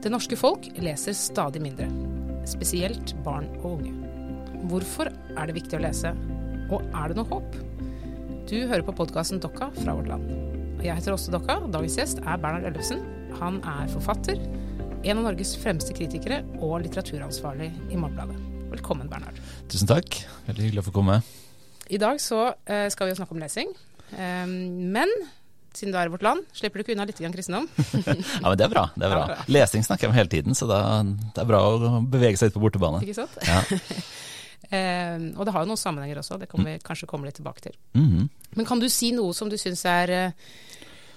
Det norske folk leser stadig mindre, spesielt barn og unge. Hvorfor er det viktig å lese, og er det noe håp? Du hører på podkasten Dokka fra vårt land. Jeg heter Åste Dokka, dagens gjest er Bernhard Ellefsen. Han er forfatter, en av Norges fremste kritikere og litteraturansvarlig i Morgenbladet. Velkommen, Bernhard. Tusen takk. Veldig hyggelig å få komme. I dag så eh, skal vi jo snakke om lesing. Um, men siden du er i vårt land, slipper du ikke unna litt kristendom. ja, men det er bra. det er bra. Ja, bra. Lesing snakker jeg om hele tiden, så da, det er bra å bevege seg litt på bortebane. Ikke sant? Ja. eh, og det har jo noen sammenhenger også, det kan vi kanskje komme litt tilbake til. Mm -hmm. Men kan du si noe som du syns er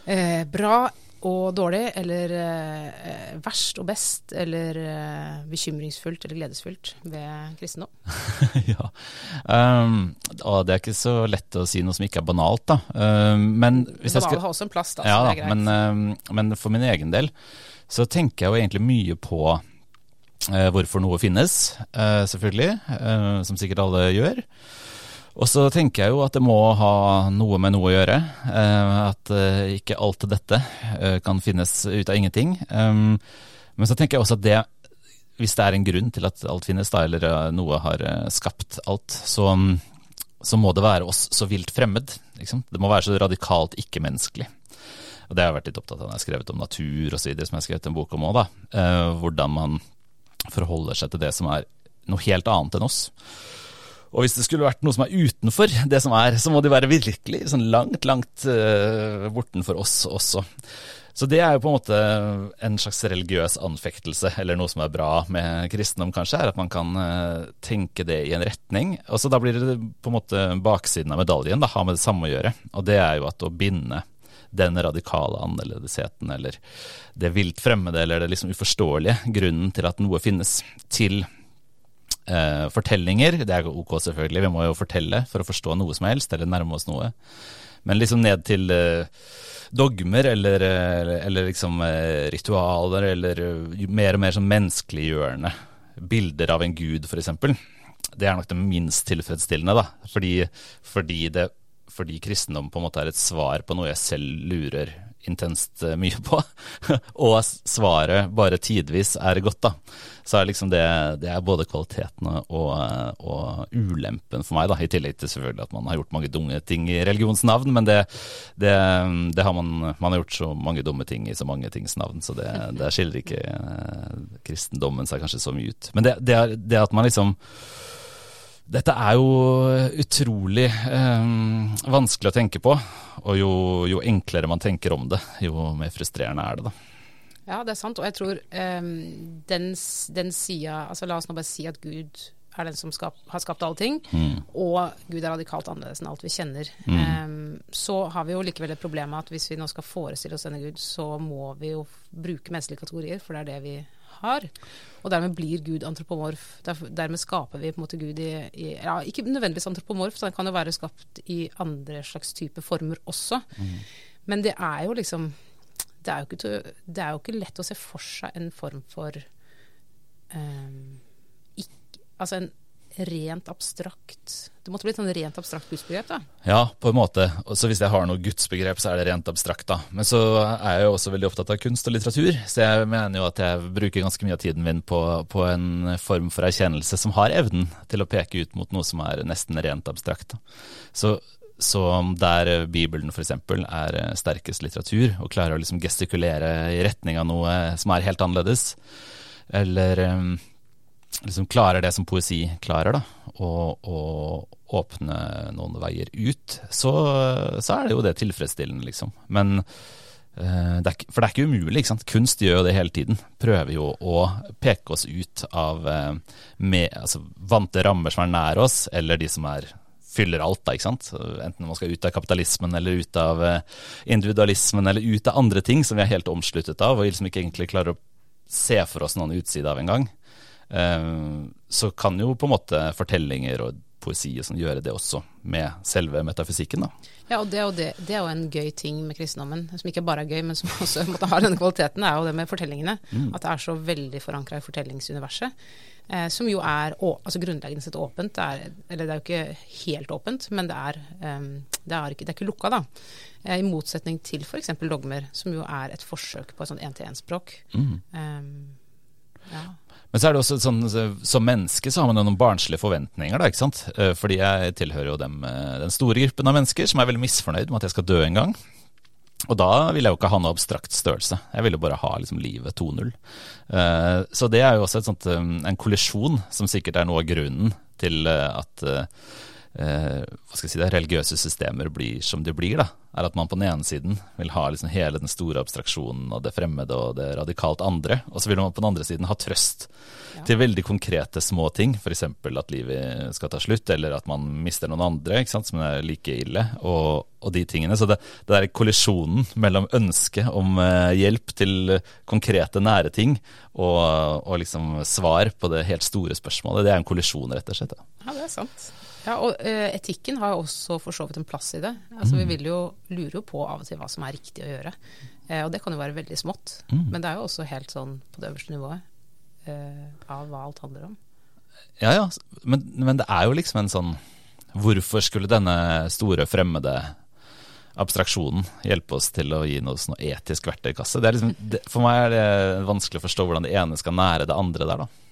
eh, bra og dårlig, eller eh, verst og best, eller eh, bekymringsfullt eller gledesfullt ved kristendom? ja, um, og det er ikke så lett å si noe som ikke er banalt, da. Um, men hvis Banale skal... har også en plass, da. Ja, da men, um, men, for min egen del så tenker jeg jo egentlig mye på uh, hvorfor noe finnes, uh, selvfølgelig, uh, som sikkert alle gjør. Og så tenker jeg jo at det må ha noe med noe å gjøre. Uh, at uh, ikke alt dette uh, kan finnes ut av ingenting. Men så tenker jeg også at det, hvis det er en grunn til at alt finnes, da, eller noe har skapt alt, så, så, må det være oss så vilt fremmed. Liksom. Det må være så radikalt ikke-menneskelig. Og det har jeg vært litt opptatt av når jeg har skrevet om natur osv., som jeg har skrevet en bok om òg. hvordan man forholder seg til det som er noe helt annet enn oss. Og hvis det skulle vært noe som er utenfor det som er, så må det være virkelig sånn langt, langt uh, bortenfor oss også. Så det er jo på en måte en slags religiøs anfektelse, eller noe som er bra med kristendom, kanskje, er at man kan uh, tenke det i en retning. Og så da blir det på en måte baksiden av medaljen, da, ha med det samme å gjøre. Og det er jo at å binde den radikale annerledesheten, eller det vilt fremmede, eller det liksom uforståelige, grunnen til at noe finnes, til eh, fortellinger. Det er ok, selvfølgelig, vi må jo fortelle for å forstå noe som helst, eller nærme oss noe. Men liksom ned til eh, dogmer eller, eller, eh, eller liksom eh, ritualer, eller mer og mer sånn menneskeliggjørende bilder av en gud, f.eks. Det er nok det minst tilfredsstillende, da. Fordi, fordi, det, fordi kristendom på en måte er et svar på noe jeg selv lurer intenst eh, mye på, og svaret bare tidvis er godt, da, så er liksom det, det er både kvaliteten og, og, ulempen for meg, da, i tillegg til selvfølgelig at man har gjort mange dumme ting i religionsnavn, men det, det, det har man, man har gjort så mange dumme ting i så mange tings navn, så det, det skiller ikke eh, kristendommen seg kanskje så mye ut. Men det, det, er, det at man liksom dette er jo utrolig eh, vanskelig å tenke på, og jo, jo, enklere man tenker om det, jo mer frustrerende er det, da. Ja, det er sant, og jeg tror eh, den, den sida Altså la oss nå bare si at Gud er den som skap, har skapt alle ting, mm. og Gud er radikalt annerledes enn alt vi kjenner. Mm. Um, så har vi jo likevel et problem med at hvis vi nå skal forestille oss denne Gud, så må vi jo bruke menneskelige kategorier, for det er det vi har. Og dermed blir Gud antropomorf. dermed skaper vi på en måte Gud i, i ja, Ikke nødvendigvis antropomorf, så den kan jo være skapt i andre slags type former også. Mm. Men det er jo liksom det er jo, ikke, det er jo, ikke, lett å se for seg en form for um, ikke, Altså en rent abstrakt Det måtte bli et sånn rent abstrakt gudsbegrep, da? Ja, på en måte. Så hvis jeg har noe gudsbegrep, så er det rent abstrakt, da. Men så er jeg jo også veldig opptatt av kunst og litteratur, så jeg mener jo at jeg bruker ganske mye av tiden min på, på en form for erkjennelse som har evnen til å peke ut mot noe som er nesten rent abstrakt. Da. Så så der Bibelen f.eks. er sterkest litteratur, og klarer å liksom gestikulere i retning av noe som er helt annerledes, eller um, liksom klarer det som poesi klarer, da, å åpne noen veier ut, så, så, er det jo det tilfredsstillende, liksom. Men uh, det er, For det er ikke umulig, ikke sant. Kunst gjør jo det hele tiden. Prøver jo å peke oss ut av uh, med, altså, vante rammer som er nær oss, eller de som er fyller alt, da, ikke sant. Enten man skal ut av kapitalismen, eller ut av uh, individualismen, eller ut av andre ting som vi er helt omsluttet av, og liksom ikke egentlig klarer å se for oss noen utside av engang. Eh, så kan jo på en måte fortellinger og poesi og sånn, gjøre det også med selve metafysikken. da. Ja, og det, og det, det, er jo en gøy ting med kristendommen, som ikke bare er gøy, men som også måtte ha denne kvaliteten, er jo det med fortellingene. Mm. At det er så veldig forankra i fortellingsuniverset. Eh, som jo er å, altså grunnleggende sett åpent. Det er, eller det er jo ikke helt åpent, men det er, um, det er, ikke, det er ikke, lukka, da. Eh, I motsetning til f.eks. dogmer, som jo er et forsøk på et sånt én-til-én-språk. Mm. Um, ja. Men så er det også sånn, som menneske så har man jo noen barnslige forventninger, da, ikke sant. Eh, fordi jeg tilhører jo dem, eh, den store gruppen av mennesker som er veldig misfornøyd med at jeg skal dø en gang. Og da vil jeg jo ikke ha noe abstrakt størrelse. Jeg vil jo bare ha liksom livet 2-0. Eh, så det er jo også sånt, en kollisjon som sikkert er noe av grunnen til at hva skal jeg si det, religiøse systemer blir som de blir, da, er at man på den ene siden vil ha liksom hele den store abstraksjonen og det fremmede og det radikalt andre, og så vil man på den andre siden ha trøst ja. til veldig konkrete små ting, f.eks. at livet skal ta slutt, eller at man mister noen andre ikke sant, som er like ille, og, og de tingene. Så det, det er kollisjonen mellom ønsket om uh, hjelp til konkrete, nære ting, og, og liksom svar på det helt store spørsmålet, det er en kollisjon, rett og slett. Ja, det er sant. Ja, og uh, etikken har også for så vidt en plass i det. Altså, mm. Vi vil jo, lurer jo på av og til hva som er riktig å gjøre. Uh, og det kan jo være veldig smått. Mm. Men det er jo også helt sånn på det øverste nivået uh, av hva alt handler om. Ja ja, men, men, det er jo liksom en sånn Hvorfor skulle denne store, fremmede abstraksjonen hjelpe oss til å gi oss noe etisk verktøykasse? Liksom, det, for meg er det vanskelig å forstå hvordan det ene skal nære det andre der, da.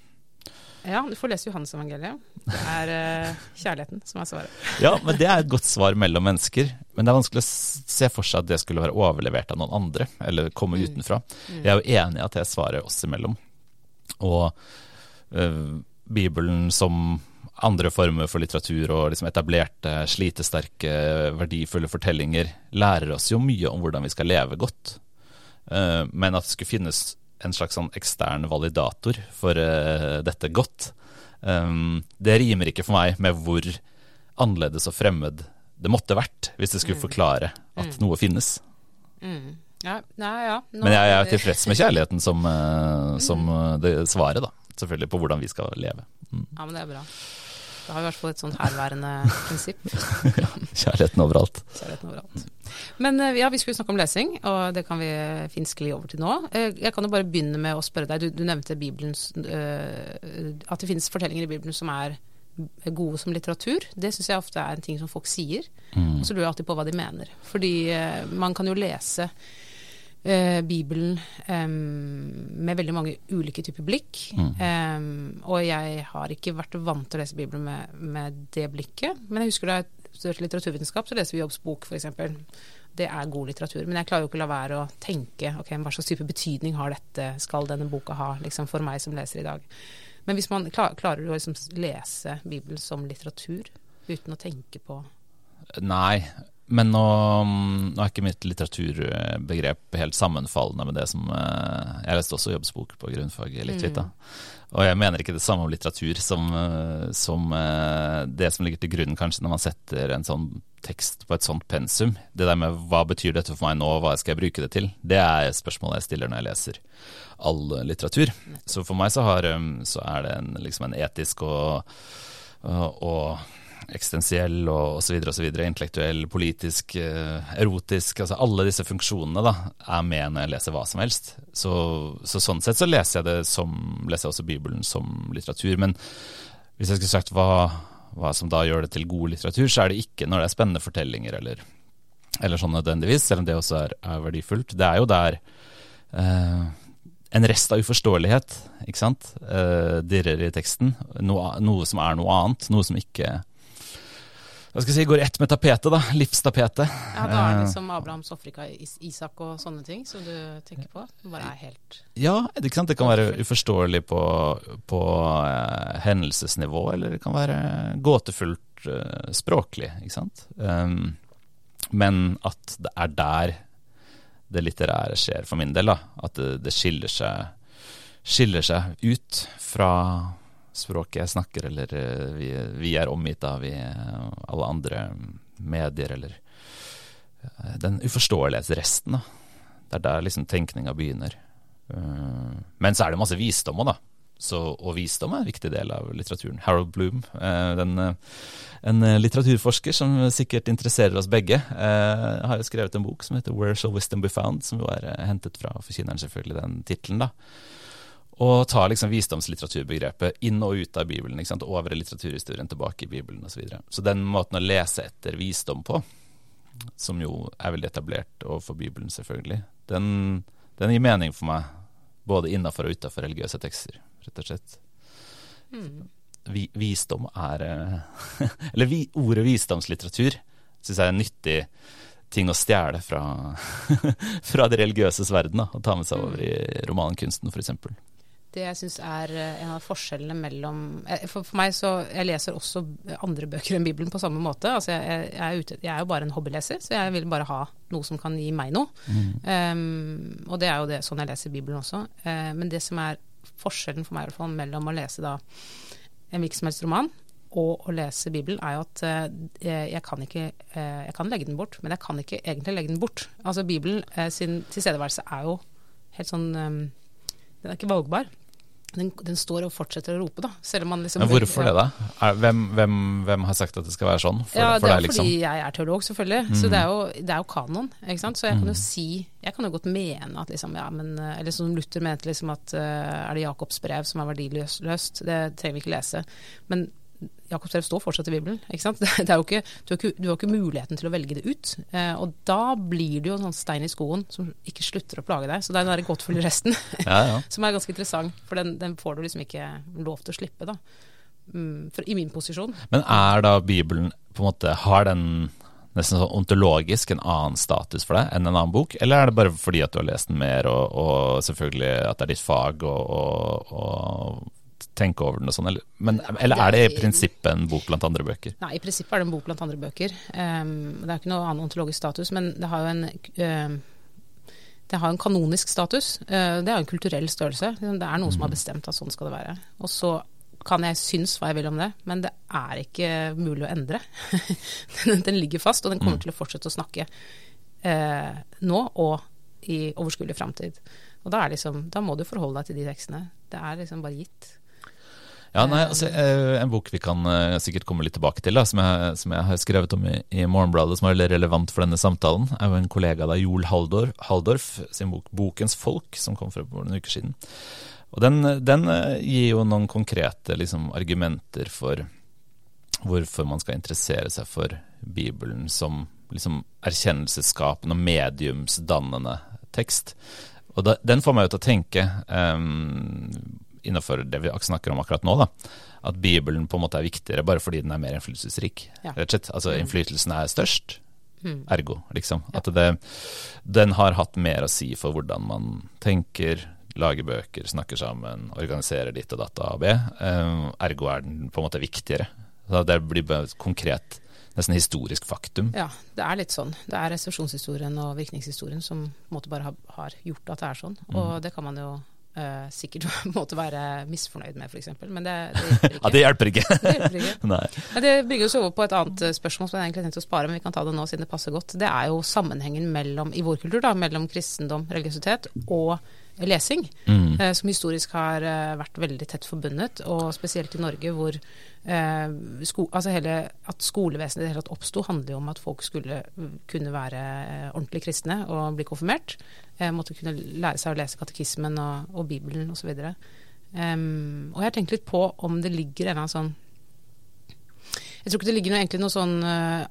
Ja, du får lese Johannes-evangeliet. Det er uh, kjærligheten som er svaret. ja, men det er et godt svar mellom mennesker. Men det er vanskelig å se for seg at det skulle være overlevert av noen andre, eller komme mm. utenfra. Mm. Jeg er jo enig i at det er svaret oss imellom. Og uh, Bibelen som andre former for litteratur og liksom etablerte, slitesterke, verdifulle fortellinger lærer oss jo mye om hvordan vi skal leve godt. Uh, men at det skulle finnes en slags sånn ekstern validator for uh, dette godt. Um, det rimer ikke for meg med hvor annerledes og fremmed det måtte vært hvis det skulle mm. forklare at mm. noe finnes. Mm. Ja, nei, ja. Nå, Men jeg er tilfreds med kjærligheten som, uh, som uh, det svaret, da. Selvfølgelig på hvordan vi skal leve. Mm. Ja, men det er bra. Det har i hvert fall et sånn herværende prinsipp. ja, kjærligheten overalt. Kjærligheten overalt. Men eh, ja, vi skulle snakke om lesing, og det kan vi fint skli over til nå. Eh, jeg kan jo bare begynne med å spørre deg, du, du nevnte Bibelens uh, At det finnes fortellinger i Bibelen som er gode som litteratur. Det syns jeg ofte er en ting som folk sier. Mm. Og så lurer jeg alltid på hva de mener. Fordi man kan jo lese eh, Bibelen med veldig mange ulike typer blikk. Mm. Og jeg har ikke vært vant til å lese Bibelen med, med det blikket. Men jeg husker da jeg studerte litteraturvitenskap, så leser vi Jobbs bok f.eks. Det er god litteratur. Men jeg klarer jo ikke å la være å tenke ok, hva slags type betydning har dette, skal denne boka ha, liksom for meg som leser i dag. Men hvis man klar, klarer å liksom lese Bibelen som litteratur uten å tenke på Nei, men nå, nå, er ikke mitt litteraturbegrep helt sammenfallende med det som eh, Jeg leste også jobbsbok på grunnfaget litt, litt da. Og jeg mener ikke det samme om litteratur som, eh, som, eh, det som ligger til grunn kanskje når man setter en sånn tekst på et sånt pensum. Det der med hva betyr dette for meg nå, hva skal jeg bruke det til? Det er spørsmålet jeg stiller når jeg leser all litteratur. Så for meg så, har, så er det en, liksom en etisk og, og eksistensiell og osv., osv., intellektuell, politisk, eh, erotisk altså Alle disse funksjonene da, er med når jeg leser hva som helst. Så, så sånn sett så leser jeg det som, leser jeg også Bibelen som litteratur. Men hvis jeg skulle sagt hva, hva som da gjør det til god litteratur, så er det ikke når det er spennende fortellinger eller, eller sånn nødvendigvis, selv om det også er, er verdifullt. Det er jo der eh, en rest av uforståelighet, ikke sant, uh, dirrer i teksten. Noe, noe, som er noe annet, noe som ikke hva skal jeg si, går ett med tapetet, da. Livstapetet. Ja, da er det liksom Abrahams Afrika, Isak og sånne ting som du tenker på? Det bare er helt Ja. Det kan være uforståelig på, på uh, hendelsesnivå, eller det kan være gåtefullt uh, språklig, ikke sant. Um, men at det er der det litterære skjer, for min del. da. At det, det skiller, seg, skiller seg ut fra språket jeg snakker, eller eh, vi, vi er omgitt av i eh, alle andre medier, eller eh, den uforståelighetsresten. da. Det er der liksom tenkninga begynner. Men så er det masse visdom òg, da. Så, og visdom er en viktig del av litteraturen. Harold Bloom, den, en litteraturforsker som sikkert interesserer oss begge, har jo skrevet en bok som heter 'Where Shall Wisdom Be Found', som jo er hentet fra forkynneren, selvfølgelig, den tittelen. da. Og ta liksom visdomslitteraturbegrepet inn og ut av Bibelen, ikke sant? over litteraturhistorien tilbake i Bibelen osv. Så, videre. så den måten å lese etter visdom på, som jo er veldig etablert overfor Bibelen, selvfølgelig, den, den gir mening for meg både innafor og utafor religiøse tekster rett og slett. Mm. Vi, visdom er eh, Eller vi, ordet visdomslitteratur syns jeg er en nyttig ting å stjele fra, fra det religiøse verden, og ta med seg over i romankunsten f.eks. Det jeg syns er eh, en av forskjellene mellom eh, for, for, meg så Jeg leser også andre bøker enn Bibelen på samme måte. Altså jeg, jeg, er ute, jeg, er jo bare en hobbyleser, så jeg vil bare ha noe som kan gi meg noe. Mm. Um, og det er jo det, sånn jeg leser Bibelen også. Uh, men det som er forskjellen for meg i hvert fall mellom å lese da en hvilken som helst roman og å lese Bibelen, er jo at uh, jeg kan ikke uh, Jeg kan legge den bort, men jeg kan ikke egentlig legge den bort. Altså Bibelen sin tilstedeværelse er jo helt sånn um, Den er ikke valgbar den, den, står og fortsetter å rope, da. Selv om man liksom Men hvorfor det, da? Hvem, hvem, hvem, har sagt at det skal være sånn? For, ja, det er deg, liksom? fordi jeg er teolog, selvfølgelig. Mm. Så det er, jo, det er, jo, kanon. ikke sant? Så jeg kan jo mm. si Jeg kan jo godt mene at liksom, ja, men eh, Eller som Luther mente liksom at uh, er det Jakobs brev som er verdiløst? Det trenger vi ikke lese. Men Jakobs brev står fortsatt i Bibelen. ikke sant? Ikke, du, har ikke, du, har ikke, muligheten til å velge det ut. Eh, og da blir det jo en sånn stein i skoen som ikke slutter å plage deg. Så det er den derre godtfølg-resten ja, ja. som er ganske interessant. For den, den, får du liksom ikke lov til å slippe, da. Mm, for, I min posisjon. Men er da Bibelen på en måte Har den nesten sånn ontologisk en annen status for deg enn en annen bok? Eller er det bare fordi at du har lest den mer, og, og selvfølgelig at det er ditt fag, og, og, og tenke over den og sånn, eller, men, eller er det i prinsippet en bok blant andre bøker? Nei, i prinsippet er det en bok blant andre bøker. Um, det er ikke noe annen ontologisk status, men det har jo en um, det har en kanonisk status. Uh, det er en kulturell størrelse. Det er noen mm. som har mm. bestemt at sånn skal det være. Og så kan jeg synes hva jeg vil om det, men det er ikke mulig å endre. den ligger fast, og den kommer mm. til å fortsette å snakke uh, nå og i overskuelig framtid. Og da, liksom, da må du forholde deg til de tekstene. Det er liksom bare gitt. Ja, nei, altså, eh, En bok vi kan uh, sikkert komme litt tilbake til, da, som, jeg, som jeg har skrevet om i, i, Morgenbladet, som er veldig relevant for denne samtalen, er jo en kollega av Joel Haldor, Haldorf, sin bok 'Bokens folk', som kom for noen uker siden. Og Den, den uh, gir jo noen konkrete liksom, argumenter for hvorfor man skal interessere seg for Bibelen som liksom, erkjennelsesskapende og mediumsdannende tekst. Og da, Den får meg jo til å tenke um, innenfor det vi snakker om akkurat nå, da, at Bibelen på en måte er viktigere bare fordi den er mer innflytelsesrik. Ja. Rett og slett. Altså mm. Innflytelsen er størst, mm. ergo, liksom. Ja. At det, den har hatt mer å si for hvordan man tenker, lager bøker, snakker sammen, organiserer ditt og datt A og B. Uh, ergo er den på en måte viktigere. Så det blir bare konkret nesten historisk faktum. Ja, det er litt sånn. Det er resepsjonshistorien og virkningshistorien som på en måte bare har, har gjort at det er sånn. Og mm. det kan man jo Uh, sikkert måtte være misfornøyd med, f.eks. Men det, det, hjelper ikke. ja, det hjelper ikke. det, det bygger oss over på et annet eh, spørsmål som jeg egentlig tenkte å spare, men vi kan ta det nå siden det passer godt. Det er jo sammenhengen mellom, i vår kultur da, mellom kristendom, religiøsitet og lesing, mm. uh, som historisk har uh, vært veldig tett forbundet. Og spesielt i Norge hvor uh, sko, altså hele, At skolevesenet i det hele tatt oppsto, handler jo om at folk skulle kunne være ordentlig kristne og bli konfirmert. Måtte kunne lære seg å lese katekismen og, og Bibelen osv. Og, um, og jeg har tenkt litt på om det ligger en eller annen sånn Jeg tror ikke det ligger noe, egentlig noe sånn uh,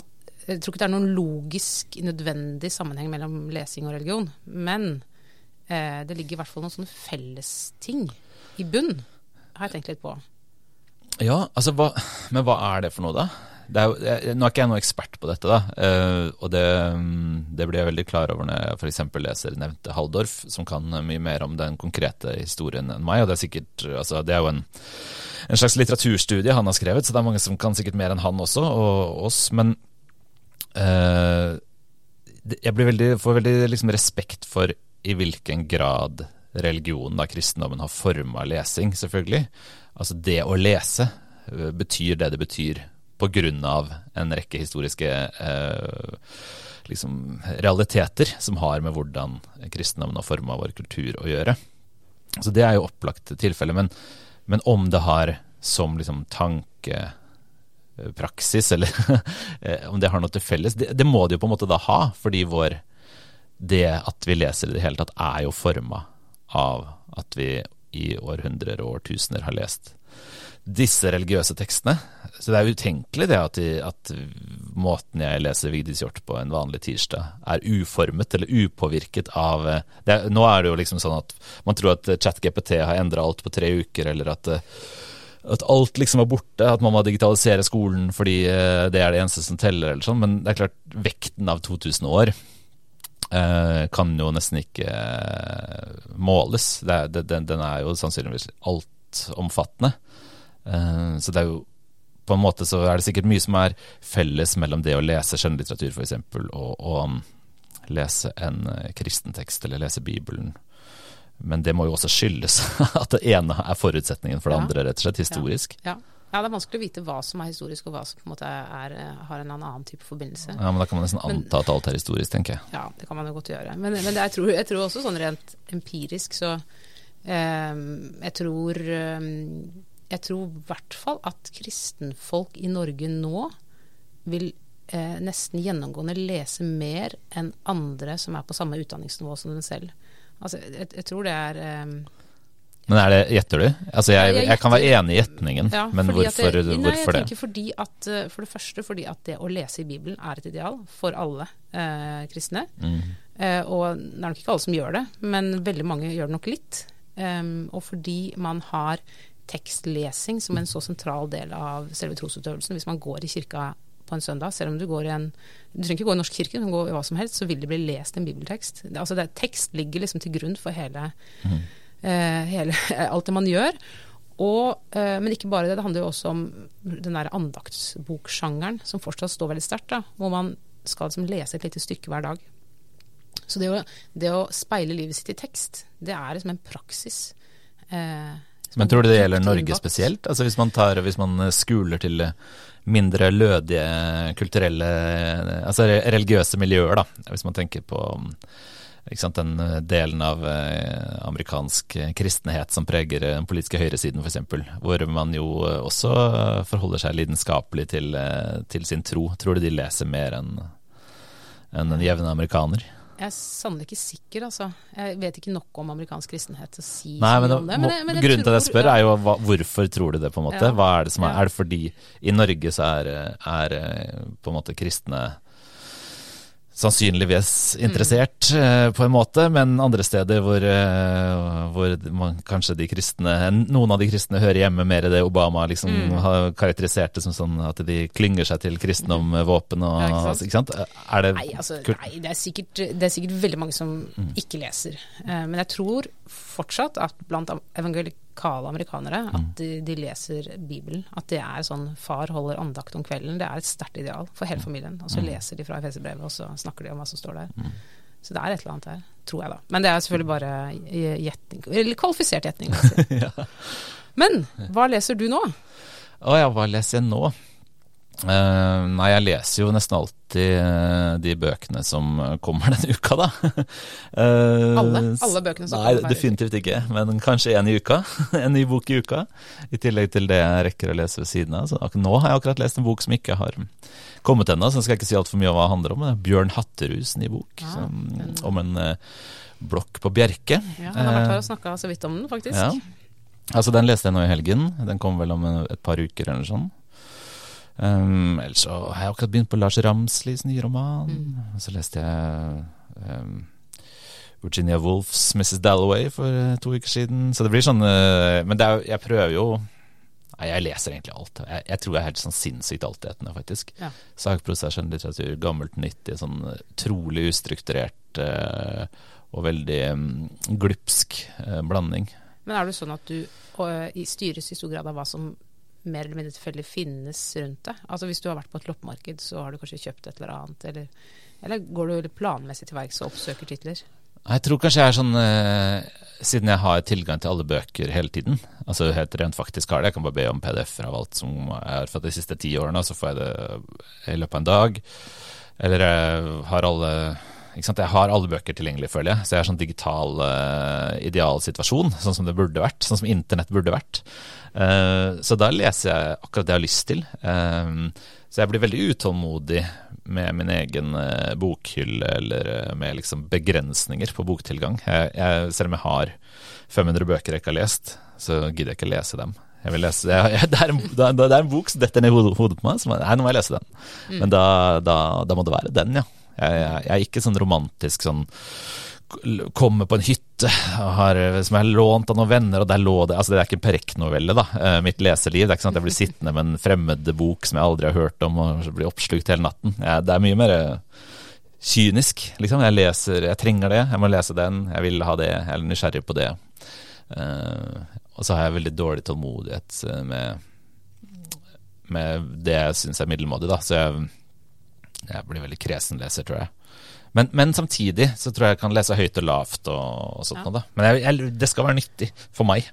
at, Jeg tror ikke det er noen logisk nødvendig sammenheng mellom lesing og religion. Men uh, det ligger i hvert fall noen sånne fellesting i bunn, har jeg tenkt litt på. Ja, altså hva, Men hva er det for noe, da? Er jeg, nå er ikke jeg noen ekspert på dette, da, uh, og det, mm, det, blir jeg veldig klar over når jeg f.eks. leser nevnte Haldorf, som kan mye mer om den konkrete historien enn meg. og Det er sikkert, altså det er jo en, en, slags litteraturstudie han har skrevet, så det er mange som kan sikkert mer enn han også, og oss. Men uh, jeg veldig, får veldig liksom, respekt for i hvilken grad religionen, da kristendommen, har forma lesing, selvfølgelig. Altså det å lese eh, betyr det det betyr av en rekke historiske eh, liksom, realiteter som har med hvordan kristendommen har forma vår kultur å gjøre. Så det er jo opplagt tilfelle. Men, men om det har som liksom tankepraksis, eller om det har noe til felles, det, det, må det jo på en måte da ha. Fordi vår, det at vi leser i det hele tatt, er jo forma av at vi i århundrer og årtusener har lest disse religiøse tekstene. Så det er utenkelig det at, de, at måten jeg leser Vigdis Hjorth på en vanlig tirsdag, er uformet eller upåvirket av det, Nå er det jo liksom sånn at man tror at ChatGPT har endra alt på tre uker, eller at, at alt liksom er borte, at man må digitalisere skolen fordi eh, det er det eneste som teller, eller sånn. Men det er klart, vekten av 2000 år eh, kan jo nesten ikke eh, måles. Det, det, den, den er jo sannsynligvis altomfattende. Eh, så det er jo på en måte så er det sikkert mye som er felles mellom det å lese skjønnlitteratur f.eks. Og, og um, lese en uh, kristen tekst eller lese Bibelen. Men det må jo også skyldes at det ene er forutsetningen for det andre, rett og slett historisk. Ja. ja. Ja, det er vanskelig å vite hva som er historisk, og hva som på en måte er, uh, har en annen type forbindelse. Ja, Men da kan man nesten anta men, at alt er historisk, tenker jeg. Ja, det kan man jo godt gjøre. Men, men jeg, tror, jeg, tror, også sånn rent empirisk så um, Jeg tror um, jeg tror i hvert fall at kristenfolk i Norge nå vil eh, nesten gjennomgående lese mer enn andre som er på samme utdanningsnivå som dem selv. Altså, jeg, jeg tror det er eh, men er det, gjetter du? Altså jeg, jeg, kan være enig i gjetningen, ja, men hvorfor, det, nei, hvorfor det? At, eh, For det første fordi at det å lese i Bibelen er et ideal for alle eh, kristne. Mm. Eh, og det er nok ikke alle som gjør det, men veldig mange gjør det nok litt. Um, og fordi man har tekstlesing som en så sentral del av selve trosutøvelsen. Hvis man går i kirka på en søndag, selv om du går i en Du trenger ikke gå i norsk kirke, du kan gå i hva som helst, så vil det bli lest en bibeltekst. Altså det, tekst ligger liksom til grunn for hele, mm. eh, hele alt det man gjør. Og, eh, men ikke bare det, det handler jo også om den der andaktsboksjangeren som fortsatt står veldig sterkt, hvor man skal liksom lese et lite stykke hver dag. Så det å, det å speile livet sitt i tekst, det er liksom en praksis. Eh, men tror du det gjelder Norge spesielt? Altså hvis man, tar, hvis man skuler til mindre lødige kulturelle, altså religiøse miljøer, da. Hvis man tenker på sant, den delen av eh, amerikansk kristenhet som preger den politiske høyresiden f.eks., hvor man jo også forholder seg lidenskapelig til, eh, til sin tro. Tror du de leser mer enn en den jevne amerikaner? Jeg er sannelig ikke sikker, altså. Jeg vet ikke nok om amerikansk kristenhet til å si Nei, men det, om det. Men, jeg, men grunnen til at jeg spør, er jo hva, hvorfor tror du det, på en måte? Ja. Hva er det som er, er det fordi i Norge så er, er på en måte kristne sannsynligvis interessert mm. på en måte, men andre steder hvor, eh, hvor man, kanskje de kristne Noen av de kristne hører hjemme mer i det Obama liksom mm. har karakterisert det som sånn at de klynger seg til kristendom med våpen og ja, ikke, sant? ikke sant? Er det nei, altså, nei det, er sikkert, det, er sikkert, veldig mange som mm. ikke leser. Uh, men jeg tror fortsatt at blant evangelikale amerikanere at mm. de, de, leser Bibelen. At det er sånn far holder andakt om kvelden. Det er et sterkt ideal for hele mm. familien. Og så mm. leser de fra Efeserbrevet, og så snakker de om hva som står der. Så det er et eller annet her, tror jeg da. Men det er selvfølgelig bare gjetning. Eller kvalifisert gjetning. ja. Men hva leser du nå? Å ja, hva leser jeg nå? Uh, nei, jeg leser jo nesten alltid uh, de bøkene som kommer denne uka, da. uh, alle? Alle bøkene som nei, kommer? Nei, definitivt ikke. Men kanskje én i uka. en ny bok i uka. I tillegg til det jeg rekker å lese ved siden av. Så nå har jeg akkurat lest en bok som ikke har kommet ennå, så jeg skal ikke si altfor mye om hva det handler om. Det er Bjørn Hatterus' ny bok ja, som, om en blokk på Bjerke. Ja, Han har vært her og snakka så vidt om den, faktisk. Ja. Altså, Den leste jeg nå i helgen. Den kom vel om et par uker eller sånn. Um, ellers så har jeg akkurat begynt på Lars Ramslis nye roman. Mm. Så leste jeg um, Virginia Woolfs 'Mrs. Dalloway' for uh, to uker siden. Så det blir sånn uh, Men er, jeg prøver jo Nei, jeg leser egentlig alt. Jeg, jeg tror jeg er helt sånn sinnssykt altetende, faktisk. Ja. Sakprosa, skjønnlitteratur, gammelt, nyttig, sånn utrolig ustrukturert uh, og veldig um, glupsk blanding. Men er det sånn at du styres i stor grad av hva som mer eller mindre tilfeldig finnes rundt deg? Altså Hvis du har vært på et loppemarked, så har du kanskje kjøpt et eller annet, eller, eller går du planmessig til verks og oppsøker titler? Jeg tror kanskje jeg er sånn eh, Siden jeg har tilgang til alle bøker hele tiden, altså helt rent faktisk har det, jeg kan bare be om PDF-er av alt som jeg har fått de siste ti årene, så får jeg det i løpet av en dag. Eller jeg har alle? Jeg har alle bøker tilgjengelig, føler jeg. Så jeg er sånn digital uh, idealsituasjon, sånn som det burde vært. Sånn som internett burde vært. Uh, så da leser jeg akkurat det jeg har lyst til. Uh, så jeg blir veldig utålmodig med min egen bokhylle, eller med liksom begrensninger på boktilgang. Jeg, jeg, selv om jeg har 500 bøker jeg ikke har lest, så gidder jeg ikke lese dem. Jeg vil lese, jeg, det, er en, det, er en, bok som detter ned i hodet, hodet på meg. Som, nei, nå må jeg lese den. Mm. Men da, da, da, må det være den, ja. Jeg, jeg, jeg er ikke sånn romantisk sånn Komme på en hytte har, som jeg har lånt av noen venner, og der lå det Altså, det er ikke en Perek-novelle, da. Uh, mitt leseliv. Det er ikke sånn at jeg blir sittende med en fremmed bok som jeg aldri har hørt om, og blir oppslukt hele natten. Jeg, det er mye mer eh, kynisk, liksom. Jeg leser Jeg trenger det, jeg må lese den, jeg vil ha det, jeg er nysgjerrig på det. Uh, og så har jeg veldig dårlig tålmodighet med, med det jeg syns er middelmådig, da. Så jeg jeg blir veldig kresen leser, tror jeg. Men, men, samtidig så tror jeg jeg kan lese høyt og lavt og, og sånt ja. noe, da. Men jeg, jeg, det skal være nyttig for meg.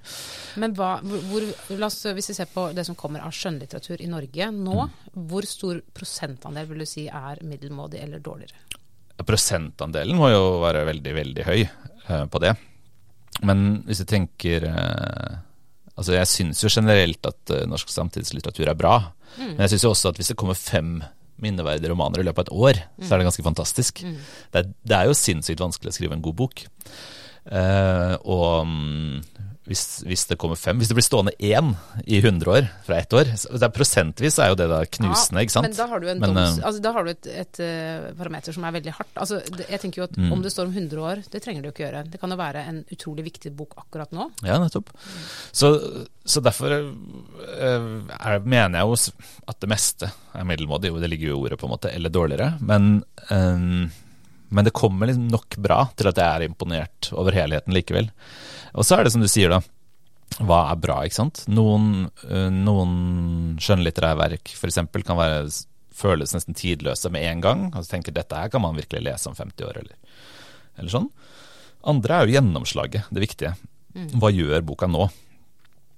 Men hva, hvor, oss, hvis vi ser på det som kommer av skjønnlitteratur i Norge nå, mm. hvor stor prosentandel vil du si er middelmådig eller dårligere? Prosentandelen må jo være veldig, veldig høy uh, på det. Men hvis du tenker uh, Altså jeg syns jo generelt at uh, norsk samtidslitteratur er bra. Mm. Men jeg syns jo også at hvis det kommer fem minneverdige romaner i løpet av et år, mm. så er det ganske fantastisk. Mm. Det, er, det, er, jo sinnssykt vanskelig å skrive en god bok. Uh, og um, hvis, hvis, det kommer fem Hvis det blir stående én i 100 år fra ett år så er Prosentvis er jo det da knusende, ikke sant? Men da har du, en men, doms, uh, altså, da har du et, et uh, parameter som er veldig hardt. Altså, det, jeg tenker jo at mm. Om det står om 100 år, det trenger det jo ikke gjøre. Det kan jo være en utrolig viktig bok akkurat nå. Ja, nettopp. Mm. Så, så, derfor er, mener jeg jo at det meste er middelmådig. Det ligger jo i ordet, på en måte, eller dårligere. Men um, men det kommer liksom nok bra til at jeg er imponert over helheten likevel. Og så er det som du sier, da. Hva er bra, ikke sant? Noen, uh, noen skjønnlitterære verk f.eks. kan være, føles nesten tidløse med en gang. Og så tenker dette her kan man virkelig lese om 50 år, eller, eller sånn. Andre er jo gjennomslaget, det viktige. Mm. Hva gjør boka nå?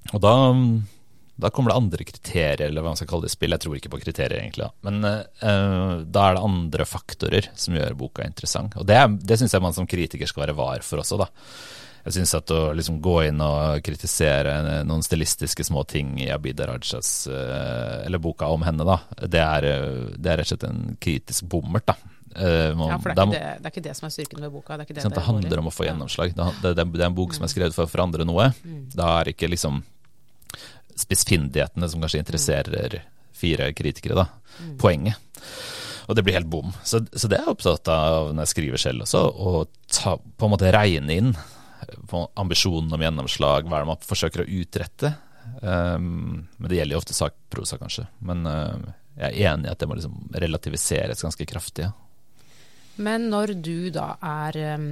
Og da, da kommer det andre kriterier, eller hva man skal kalle det spill. Jeg tror ikke på kriterier, egentlig. Da. Men uh, da er det andre faktorer som gjør boka interessant. Og det, det syns jeg man som kritiker skal være var for også, da jeg syns at å liksom gå inn og kritisere noen stilistiske små ting i Abida Rajas uh, eller boka om henne, da, det er, det er, rett og slett en kritisk bommert, da. Uh, ja, for det er, det, det er, ikke det, som er styrken ved boka. Det, det, det handler om å få gjennomslag. Det, er en bok som er mm. skrevet for å forandre noe. Mm. Da er ikke liksom spissfindighetene som kanskje interesserer fire kritikere, da. Mm. Poenget. Og det blir helt bom. Så, så, det er jeg opptatt av når jeg skriver selv også, å ta, på en måte regne inn ambisjonen om gjennomslag, hva er det man forsøker å utrette? Um, men det gjelder jo ofte sakprosa, kanskje. Men uh, jeg er enig i at det må liksom relativiseres ganske kraftig. Ja. Men når du da er um,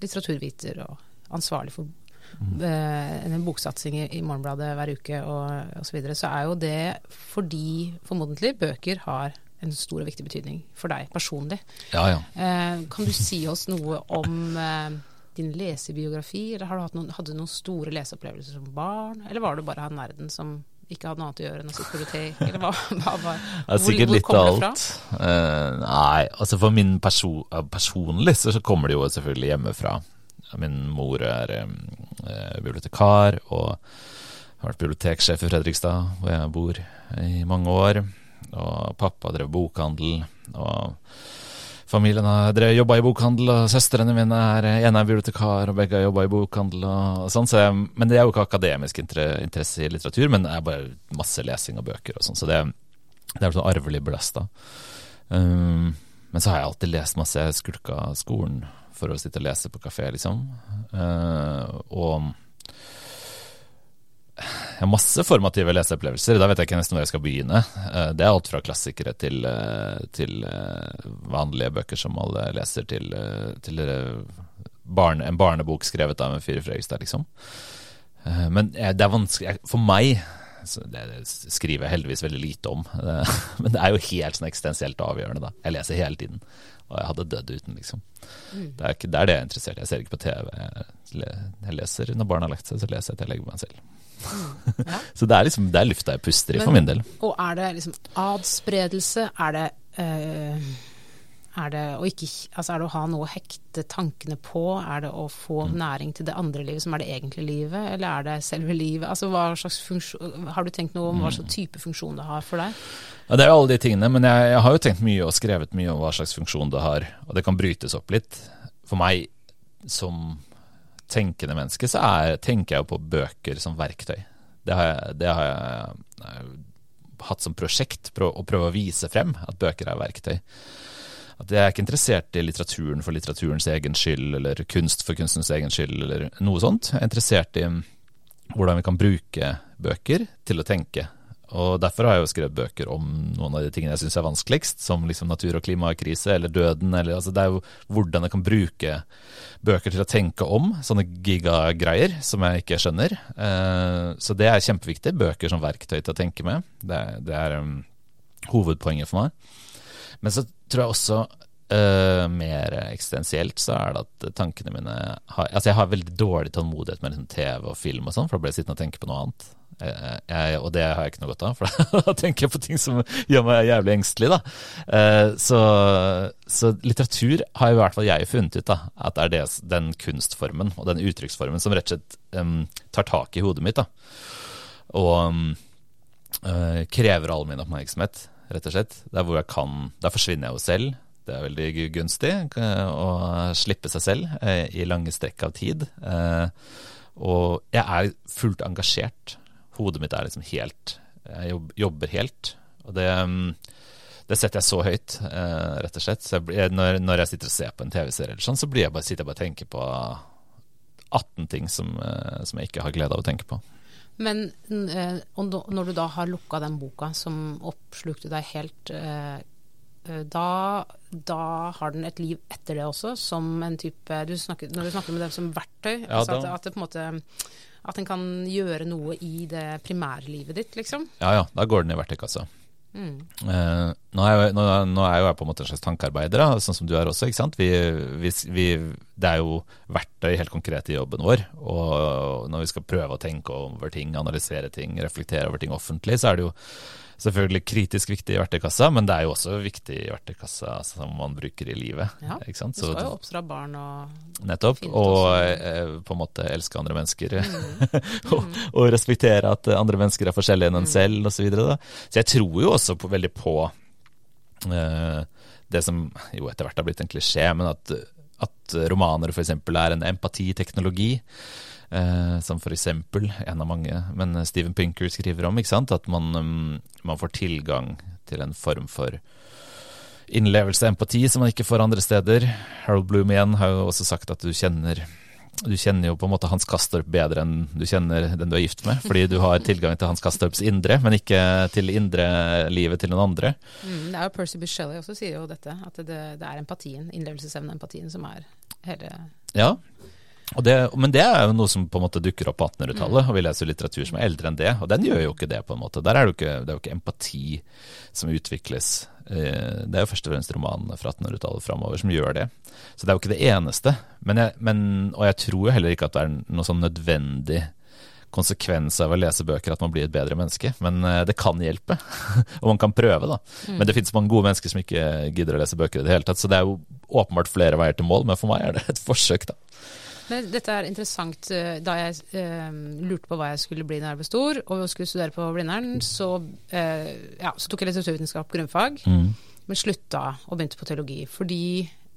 litteraturviter og ansvarlig for mm. uh, en boksatsing i, i Morgenbladet hver uke og osv., så, videre, så er jo det fordi formodentlig bøker har en stor og viktig betydning for deg personlig. Ja, ja. Uh, kan du si oss noe om din lesebiografi, eller du noen, hadde du noen store leseopplevelser som barn? Eller var du bare han nerden som ikke hadde noe annet å gjøre enn å sitte på bibliotek, eller hva, hva hva, hvor, Sikkert litt av alt. Uh, nei, altså for min perso personlig så kommer det jo selvfølgelig hjemmefra. Min mor er um, bibliotekar og har vært biblioteksjef i Fredrikstad, hvor jeg bor i mange år. Og pappa drev bokhandel. og Familien har jobba i bokhandel, og søstrene mine er ene er bibliotekar, og begge har jobba i bokhandel. og sånn, så Men det er jo ikke akademisk interesse i litteratur, men det er bare masse lesing av bøker og sånn. Så det, det er sånn arvelig belasta. Um, men så har jeg alltid lest masse. Jeg skulka skolen for å sitte og lese på kafé, liksom. Uh, og jeg har masse formative leseopplevelser. Da vet jeg ikke nesten hvor jeg skal begynne. Eh, det er alt fra klassikere til, eh, til eh, vanlige bøker som alle leser, til, til barne, en barnebok skrevet av en fyr i Fredrikstad, liksom. Men det er vanskelig For meg det skriver jeg heldigvis veldig lite om. Men det er jo helt sånn eksistensielt avgjørende, da. Jeg leser hele tiden. Og jeg hadde dødd uten, liksom. Mm. Det, er ikke, det er det jeg er interessert i. Jeg ser ikke på TV. Jeg leser når barna har lagt seg, så leser jeg til jeg legger meg selv. Ja. så det er liksom det er lufta jeg puster i, Men, for min del. Og er det liksom adspredelse? Er det øh, Er det, ikke, altså er det å ha noe å hekte tankene på? Er det å få Mm. næring til det andre livet, som er det egentlige livet? Eller er det selve livet? Altså, hva slags funksjon, har du tenkt noe om hva Mm. slags type funksjon det har for deg? Ja, Det er alle de tingene, men jeg, jeg har jo tenkt mye og skrevet mye om hva slags funksjon det har, og det kan brytes opp litt. For meg som tenkende menneske, så er, tenker jeg jo på bøker som verktøy. Det har jeg, det har jeg, jeg har hatt som prosjekt, prøv, å prøve å vise frem at bøker er verktøy. At jeg er ikke interessert i litteraturen for litteraturens egen skyld, eller kunst for kunstens egen skyld, eller noe sånt. Jeg er interessert i hvordan vi kan bruke bøker til å tenke. Og Derfor har jeg jo skrevet bøker om noen av de tingene jeg syns er vanskeligst, som liksom natur- og klimakrise eller døden. Eller, altså det er jo hvordan jeg kan bruke bøker til å tenke om sånne gigagreier som jeg ikke skjønner. Eh, så det er kjempeviktig. Bøker som verktøy til å tenke med. Det, det er um, hovedpoenget for meg. Men så tror jeg også Uh, mer eksistensielt så er det at tankene mine har, Altså jeg har veldig dårlig tålmodighet med liksom TV og film og sånn, for da blir jeg sittende og tenke på noe annet. Eh, Jeg, og det har jeg ikke noe godt av, for da tenker jeg på ting som gjør meg jævlig engstelig. da. Eh, Så, så litteratur har i hvert fall jeg funnet ut da, at det er det, den kunstformen og den uttrykksformen som rett og slett um, tar tak i hodet mitt. da. Og um, eh, krever all min oppmerksomhet, rett og slett. Der hvor jeg kan Der forsvinner jeg jo selv. Det er veldig gunstig eh, å slippe seg selv eh, i lange strekk av tid. Eh, og jeg er fullt engasjert. Hodet mitt er liksom helt Jeg jobber helt. Og det, mm, det setter jeg så høyt, eh, rett og slett. Så jeg, når, når jeg sitter og ser på en TV-serie, eller sånn, så blir jeg bare, sitter jeg bare og tenker på 18 ting som, eh, som jeg ikke har glede av å tenke på. Men eh, når du da har lukka den boka som oppslukte deg helt, da, da har den et liv etter det også, som en type du snakker, Når du snakker med det som verktøy, Ja, altså at, at det på en måte at den kan gjøre noe i det primærlivet ditt, liksom. Ja ja, da går den i verktøykassa. Mm. Eh, nå, er jeg, nå, nå er jo jeg på en måte en slags tankearbeider, da, sånn som du er også. ikke sant? Vi, vi, vi, det er jo verktøy helt konkret i jobben vår. Og når vi skal prøve å tenke over ting, analysere ting, reflektere over ting offentlig, så er det jo selvfølgelig kritisk viktig i verktøykassa, men det er jo også viktig i verktøykassa som man bruker i livet. Ja, sant? Du skal jo oppdra barn og Nettopp. Og eh, på en måte elske andre mennesker. Mm. og, og respektere at andre mennesker er forskjellige enn en Mm. selv, osv. Så, videre, så jeg tror jo også på, veldig på eh, det som jo etter hvert har blitt en klisjé, men at, at romaner f.eks. er en empatiteknologi. Eh, som f.eks. en av mange, men Steven Pinker skriver om, at man, mm, man får tilgang til en form for innlevelse og empati som man ikke får andre steder. Harold Bloom igjen har jo også sagt at du kjenner du kjenner jo på en måte Hans Kastorp bedre enn du kjenner den du er gift med, fordi du har tilgang til Hans Kastorps indre, men ikke til indre livet til noen andre. mm, Det er jo Percy Bysshe også sier jo dette, at det, det er empatien, innlevelsesevnen og empatien som er hele Ja, det, men det er jo noe som på en måte dukker opp på 1800-tallet, og vi leser litteratur som er eldre enn det, og den gjør jo ikke det, på en måte. Der er det jo ikke, det er jo ikke empati som utvikles. Eh, Det er jo først og fremst romanene fra 1800-tallet framover som gjør det. Så det er jo ikke det eneste. Men jeg, men, og jeg tror jo heller ikke at det er noe sånn nødvendig konsekvens av å lese bøker at man blir et bedre menneske, men eh, det kan hjelpe. og man kan prøve, da. Men det finnes mange gode mennesker som ikke gidder å lese bøker i det hele tatt, så det er jo åpenbart flere veier til mål, men for meg er det et forsøk, da. Men dette er interessant. eh, Da jeg eh, lurte på hva jeg skulle bli når jeg ble stor, og skulle studere på Blindern, så, eh, ja, så tok jeg litteraturvitenskap grunnfag, men slutta og begynte på teologi. Fordi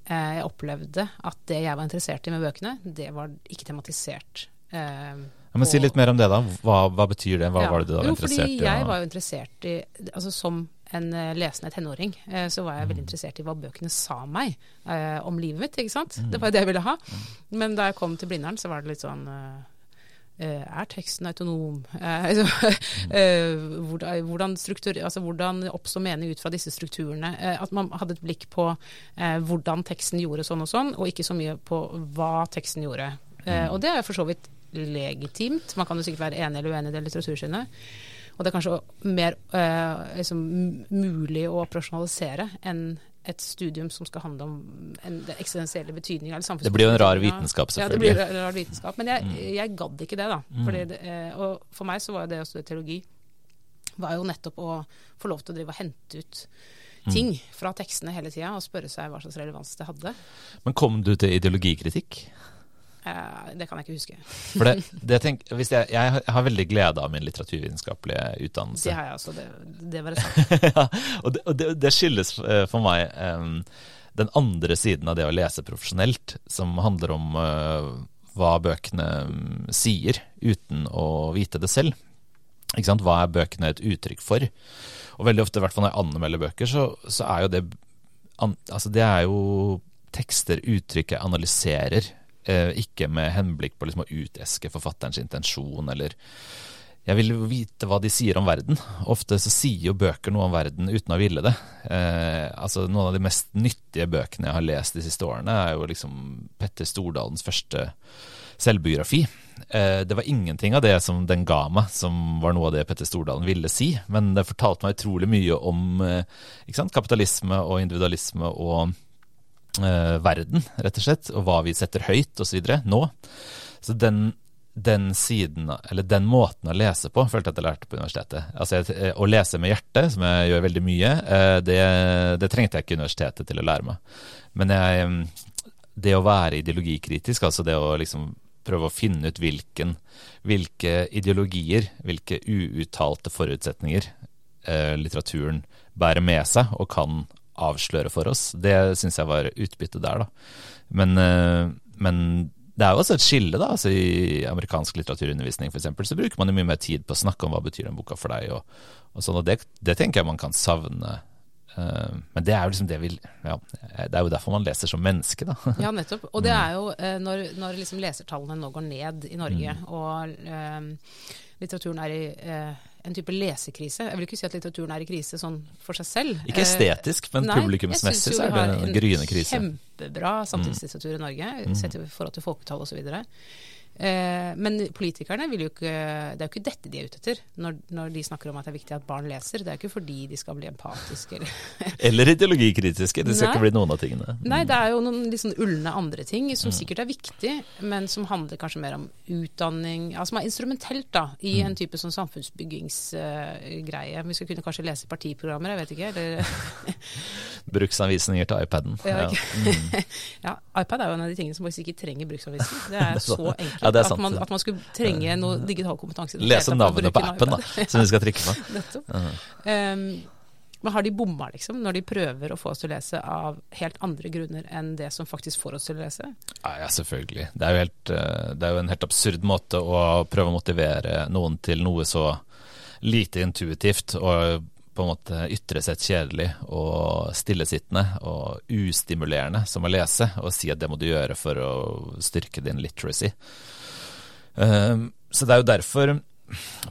eh, jeg opplevde at det jeg var interessert i med bøkene, det var ikke tematisert. Eh, Ja, men Si litt mer om det, da. Hva, hva betyr det? Hva Ja. var det du var jo, interessert fordi i? jeg var jo interessert i Altså som en eh, lesende tenåring, eh, så var jeg Mm. veldig interessert i hva bøkene sa meg eh, om livet mitt, ikke sant. Mm. Det var jo det jeg ville ha. Men da jeg kom til Blindern, så var det litt sånn er teksten autonom? Mm. hvordan, struktur, altså, hvordan oppstår mening ut fra disse strukturene? At man hadde et blikk på eh, hvordan teksten gjorde sånn og sånn, og ikke så mye på hva teksten gjorde. Eh, og det er for så vidt legitimt. Man kan jo sikkert være enig eller uenig i det litteratursynet. Og det er kanskje mer uh, liksom, mulig å operasjonalisere enn et studium som skal handle om en, den eksistensielle betydninga. Det blir jo en rar vitenskap, selvfølgelig. Ja, det blir. Mm. en rar vitenskap. Men jeg, jeg gadd ikke det, da. Fordi det, eh, og for meg så var jo det å studere teologi var jo nettopp å få lov til å drive og hente ut ting fra tekstene hele tida, og spørre seg hva slags relevans det hadde. Men kom du til ideologikritikk? Eh, det kan jeg ikke huske. For det, det tenk, jeg, jeg, har veldig glede av min litteraturvitenskapelige utdannelse. Det har jeg også, det, det var det sant. ja, og det, og det, skyldes eh, for meg um, den andre siden av det å lese profesjonelt, som handler om uh, hva bøkene um, sier, uten å vite det selv. Hva er bøkene et uttrykk for? Og veldig ofte, i hvert fall når jeg anmelder bøker, så, så er jo det Altså, det er jo tekster, uttrykk jeg analyserer, ikke med henblikk på liksom å uteske forfatterens intensjon eller jeg vil jo vite hva de sier om verden. Ofte så sier jo bøker noe om verden uten å ville det. Eh, altså Noen av de mest nyttige bøkene jeg har lest de siste årene, er jo liksom Petter Stordalens første selvbiografi. Eh, det var ingenting av det som den ga meg, som var noe av det Petter Stordalen ville si. Men det fortalte meg utrolig mye om eh, kapitalisme og individualisme og eh, verden, rett og slett. Og hva vi setter høyt osv. nå. Så den den siden, eller den måten å lese på, følte jeg at jeg lærte på universitetet. Altså, jeg, Å lese med hjertet, som jeg gjør veldig mye, eh, det, det trengte jeg ikke universitetet til å lære meg. Men jeg, mm, det å være ideologikritisk, altså det å liksom prøve å finne ut hvilken, hvilke ideologier, hvilke uuttalte forutsetninger eh, litteraturen bærer med seg og kan avsløre for oss, det syns jeg var utbyttet der, da. Men, eh, men det er jo også et skille, da. altså I amerikansk litteraturundervisning for eksempel, så bruker man jo mye mer tid på å snakke om hva betyr den boka for deg, og, og sånn, og det, det, tenker jeg man kan savne. Uh, men det er jo liksom det vi ja, Det er jo derfor man leser som menneske, da. ja, nettopp. Og det mm. er jo uh, når, når liksom lesertallene nå går ned i Norge, mm. og litteraturen er i en type lesekrise. Jeg vil ikke si at litteraturen er i krise sånn for seg selv. Ikke estetisk, men publikumsmessig så er det en gryende krise. Kjempebra samtidslitteratur i Norge, mm. sett i forhold til folketall osv. Eh, men politikerne vil jo ikke Det er jo ikke dette de er ute etter når, når, de snakker om at det er viktig at barn leser. Det er jo ikke fordi de skal bli empatiske eller Eller ideologikritiske. Det skal Nei. ikke bli noen av tingene. Mm. Nei, det er jo noen litt sånn ulne andre ting som mm. sikkert er viktig, men som handler kanskje mer om utdanning Altså som er instrumentelt da, i mm. en type sånn samfunnsbyggingsgreie. Uh, Vi skal kunne kanskje lese partiprogrammer, jeg vet ikke. Eller Bruksanvisninger til iPaden. Ja, okay. ja. Mm. ja, iPad er jo en av de tingene som faktisk ikke trenger bruksanvisning. Det er så enkelt ja, at, man, at, man, skulle trenge noe digital kompetanse. Lese navnet på appen da, som vi skal trykke på. Nettopp. Um, men har de bomma, liksom, når de prøver å få oss til å lese av helt andre grunner enn det som faktisk får oss til å lese? Ja, ja selvfølgelig. Det er, jo helt, eh, det er jo en helt absurd måte å prøve å motivere noen til noe så lite intuitivt og på en måte ytre sett kjedelig og stillesittende og ustimulerende som å lese, og si at det må du gjøre for å styrke din literacy. Um, så det er jo derfor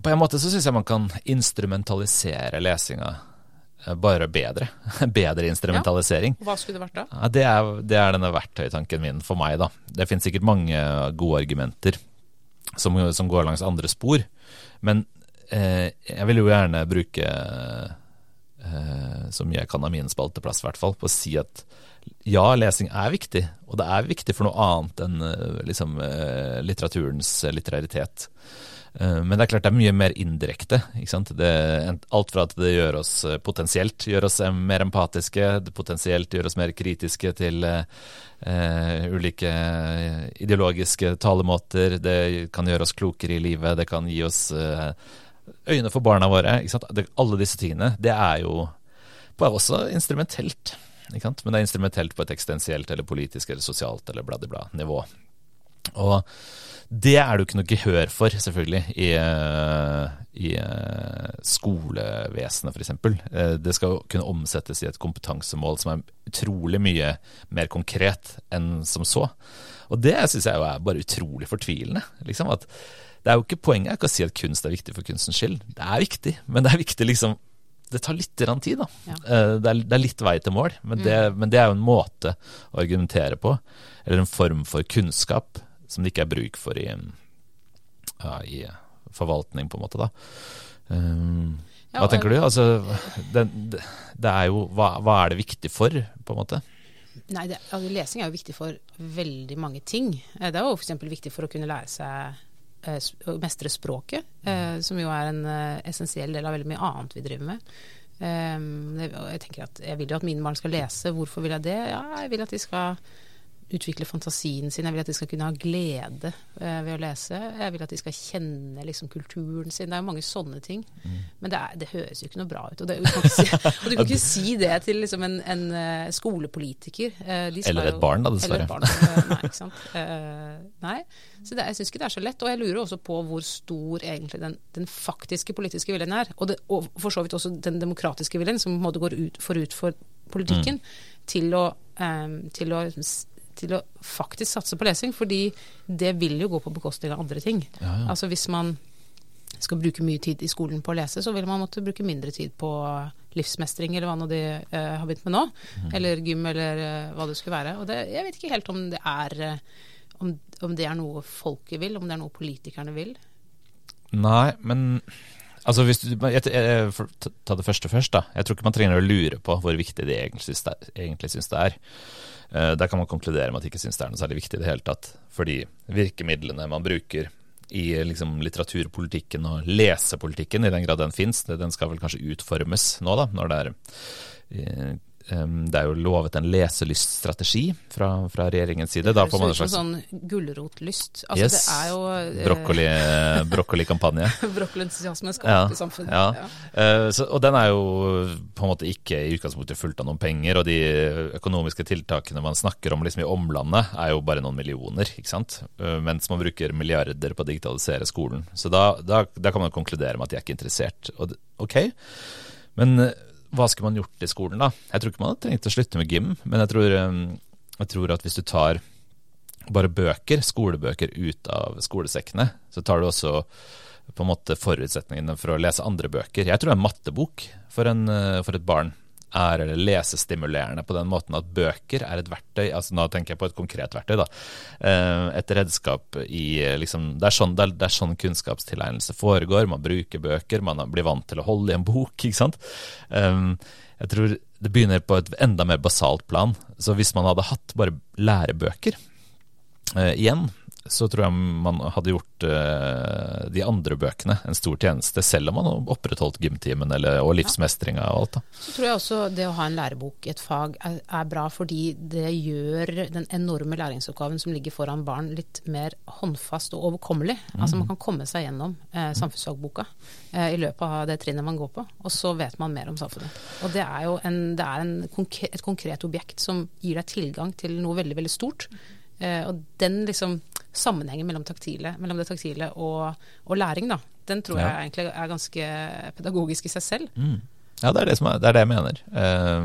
På en måte så syns jeg man kan instrumentalisere lesinga eh, bare bedre. bedre instrumentalisering. Ja, hva skulle det vært da? Ja, det, er, det er denne verktøytanken min for meg, da. Det finnes sikkert mange gode argumenter som, som går langs andre spor, men eh, jeg vil jo gjerne bruke eh, så mye jeg kan av min spalteplass, i hvert fall, på å si at ja, lesing er viktig, og det er viktig for noe annet enn eh, liksom, eh, litteraturens litteraritet. Eh, men det er klart det er mye mer indirekte. Det, alt fra at det gjør oss potensielt gjør oss mer empatiske, det potensielt gjør oss mer kritiske til eh, ulike ideologiske talemåter. Det kan gjøre oss klokere i livet, det kan gi oss eh, øyne for barna våre. Alle disse tingene. Det er jo bare også instrumentelt. Men det er instrumentelt på et eksistensielt eller politisk eller sosialt eller bladibla-nivå. Og det er det jo ikke noe gehør for, selvfølgelig, i, i skolevesenet f.eks. Eh, det skal kunne omsettes i et kompetansemål som er utrolig mye mer konkret enn som så. Og det syns jeg jo er bare utrolig fortvilende. Liksom, at det er jo ikke Poenget ikke å si at kunst er viktig for kunstens skyld. Det er viktig, men det er viktig liksom det tar litt tid, da. Ja. Eh, det, er, det, er, litt vei til mål, men, mm. det, men, det, er jo en måte å argumentere på. Eller en form for kunnskap som det ikke er bruk for i, ja, i forvaltning, på en måte. da. Um, ja, hva tenker du? Altså, det, det er jo hva, hva, er det viktig for, på en måte? Nei, altså, Lesing er jo viktig for veldig mange ting. Eh, det er jo f.eks. viktig for å kunne lære seg Eh, mestre språket, eh, som jo er en eh, essensiell del av veldig mye annet vi driver med. Jeg tenker at jeg vil jo at mine barn skal lese. Hvorfor vil jeg det? Ja, jeg vil at de skal utvikle fantasien sin. Jeg vil at de skal kunne ha glede uh, ved å lese. Jeg vil at de skal kjenne liksom, kulturen sin. Det er jo mange sånne ting. Mm. Men det, er, det, høres jo ikke noe bra ut. Og, det, du, kan si, og du kan ikke si det til liksom, en, en uh, skolepolitiker. Uh, eller et jo, barn, da, dessverre. Barn, nei, ikke sant. nei. Så det, jeg syns ikke det er så lett. Og jeg lurer også på hvor stor egentlig den, den faktiske politiske viljen er. Og, og, for så vidt også den demokratiske viljen, som på en måte går ut, forut for politikken, mm. til å, til å til å faktisk satse på lesing, fordi det vil jo gå på bekostning av andre ting. Ja, ja. Altså hvis man skal bruke mye tid i skolen på å lese, så vil man måtte bruke mindre tid på livsmestring, eller hva nå de uh, har begynt med nå. Mm. Eller gym, eller uh, hva det skulle være. Og det, jeg vet ikke helt om det er uh, om, om, det er noe folket vil, om det er noe politikerne vil. Nei, men altså hvis du Ta det første først, da. Jeg tror ikke man trenger å lure på hvor viktig de egentlig syns det er. Eh, der kan man konkludere med at de ikke syns det er noe særlig viktig i det hele tatt. Fordi virkemidlene man bruker i liksom, litteraturpolitikken og lesepolitikken, i den grad den fins, den skal vel kanskje utformes nå, da, når det er eh, det er jo lovet en leselyststrategi fra, fra regjeringens side. Det høres ut som sånn gulrotlyst. Altså, yes. Det er jo eh, Brokkoli, Brokkolikampanje. Brokkolentusiasme opp ja, samfunnet. Ja. ja. Uh, så, og den er jo på en måte ikke i utgangspunktet fulgt av noen penger. Og de økonomiske tiltakene man snakker om liksom i omlandet, er jo bare noen millioner. ikke sant? Mens man bruker milliarder på å digitalisere skolen. Så da, da, da kan man konkludere med at de er ikke interessert. Og, ok, men hva skulle man gjort i skolen, da? Jeg tror ikke man hadde trengt å slutte med gym, men jeg tror, um, jeg tror, at hvis du tar bare bøker, skolebøker, ut av skolesekkene, så tar du også på en måte forutsetningene for å lese andre bøker. Jeg tror en mattebok for, en, uh, for et barn er eller lesestimulerende på den måten at bøker er et verktøy altså Nå tenker jeg på et konkret verktøy. da, eh, Et redskap i liksom, det, er sånn, det, er, sånn kunnskapstilegnelse foregår. Man bruker bøker, man blir vant til å holde i en bok. ikke sant? Eh, jeg tror det begynner på et enda mer basalt plan. Så hvis man hadde hatt bare lærebøker eh, igjen, så tror jeg man hadde gjort uh, de andre bøkene en stor tjeneste, selv om man opprettholdt gymtimen og livsmestringa og alt. Da. Så tror jeg også det å ha en lærebok i et fag er, er, bra, fordi det gjør den enorme læringsoppgaven som ligger foran barn, litt mer håndfast og overkommelig. Mm. Altså man kan komme seg gjennom eh, samfunnsfagboka eh, i løpet av det trinnet man går på, og så vet man mer om samfunnet. Og det er jo en, det er en konkret, et konkret objekt som gir deg tilgang til noe veldig, veldig stort. Eh, og den liksom sammenhengen mellom, taktile, mellom det taktile og, og, læring, da, den tror ja. jeg egentlig er ganske pedagogisk i seg selv. Mm. Ja, det er det, er, det er det, jeg mener. Uh,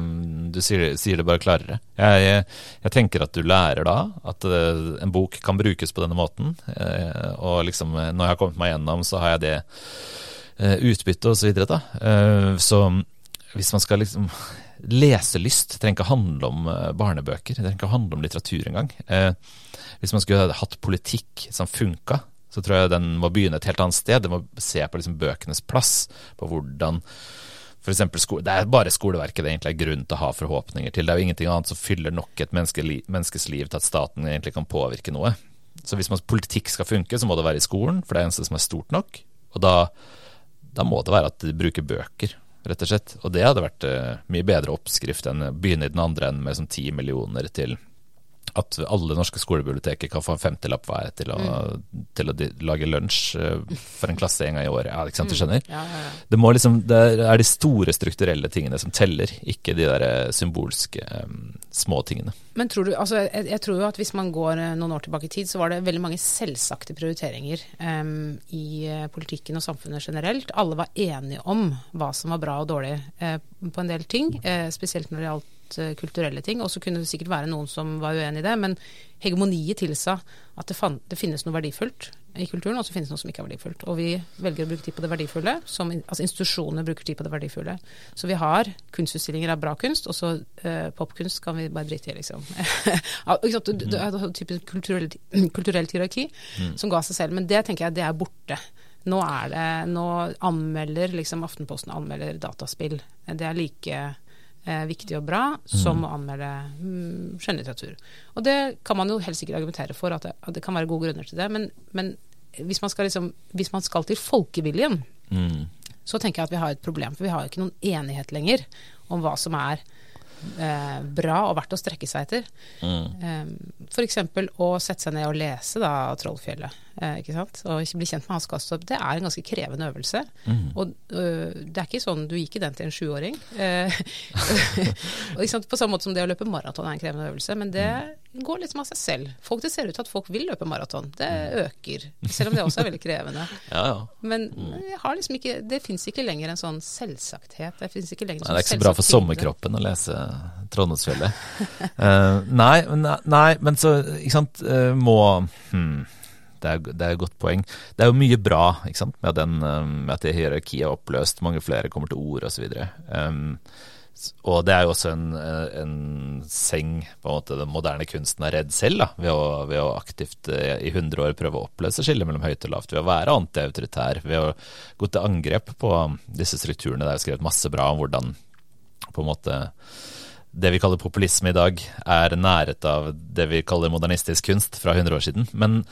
du sier, sier, det bare klarere. Jeg, jeg, jeg, tenker at du lærer da at uh, en bok kan brukes på denne måten. Uh, og liksom, når jeg har kommet meg gjennom, så har jeg det utbyttet og så videre, da. så hvis man skal liksom Leselyst trenger ikke handle om barnebøker. Det trenger ikke handle om litteratur engang. Eh, hvis man skulle hatt politikk som funka, så tror jeg den må begynne et helt annet sted. Den må se på liksom bøkenes plass, på hvordan eksempel, Det er bare skoleverket det egentlig er grunn til å ha forhåpninger til. Det er jo ingenting annet som fyller nok et menneskes liv til at staten egentlig kan påvirke noe. Så hvis man, politikk skal funke, så må det være i skolen, for det er eneste som er stort nok. Og da, da må det være at de bruker bøker, rett og slett. Og det hadde vært uh, mye bedre oppskrift enn å begynne i den andre enn med sånn ti millioner til at alle norske skolebiblioteker kan få en femtilapp hver til å, mm. til å lage lunsj eh, for en klasse en gang i året. Ja, ikke sant, du mm. skjønner? Ja, ja, det, liksom, det, er de store strukturelle tingene som teller, ikke de der eh, symbolske um, små tingene. Men tror du, altså, jeg, jeg, tror jo at hvis man går noen år tilbake i tid, så var det veldig mange selvsagte prioriteringer um, i politikken og samfunnet generelt. Alle var enige om hva som var bra og dårlig uh, på en del ting, uh, spesielt når det gjaldt Eh, kulturelle ting. Og så kunne det sikkert være noen som var uenig i det, men hegemoniet tilsa at det, fan, det, finnes noe verdifullt i kulturen, og så finnes det noe som ikke er verdifullt. Og vi velger å bruke tid på det verdifulle, som altså institusjonene bruker tid på det verdifulle. Så vi har kunstutstillinger av bra kunst, og så uh, popkunst kan vi bare drite i, liksom. det er en type kulturell, kulturell hierarki mm. som ga seg selv, men det tenker jeg det er borte. Nå, er det, nå anmelder liksom Aftenposten anmelder dataspill. Det er like eh, viktig og bra som mm. å anmelde mm, skjønnlitteratur. Og det kan man jo helt sikkert argumentere for, at det, at det kan være gode grunner til det. Men, men hvis, man liksom, hvis man skal til folkeviljen, mm. så tenker jeg at vi har et problem. For vi har jo ikke noen enighet lenger om hva som er eh, bra og verdt å strekke seg etter. Mm. Eh, F.eks. å sette seg ned og lese da, 'Trollfjellet'. Eh, ikke sant? Og ikke bli kjent med Hans Gastrup. Det er en ganske krevende øvelse. Mm. Og øh, det er ikke sånn Du gikk i den til en sjuåring. Eh, på samme måte som det å løpe maraton er en krevende øvelse. Men det mm. Går liksom av seg selv. Folk, det ser ut til at folk vil løpe maraton. Det mm. øker. Selv om det også er veldig krevende. ja, ja. Men liksom ikke, det fins ikke lenger en sånn selvsagthet. Det ikke lenger Nei, Det er ikke så bra for sommerkroppen å lese Trondheimsfjellet. uh, nei, nei, men så ikke sant, uh, må hmm det er, det er et godt poeng. Det er jo mye bra med, den, um, med at det hierarkiet er oppløst, mange flere kommer til ord osv. Um, og det er jo også en, en, seng på en måte den moderne kunsten har redd selv, da, ved, å, ved å aktivt eh, i 100 år prøve å oppløse skillet mellom høyt og lavt, ved å være antiautoritær, ved å gå til angrep på disse strukturene. Det er jo skrevet masse bra om hvordan på en måte det vi kaller populisme i dag, er næret av det vi kaller modernistisk kunst fra 100 år siden. Men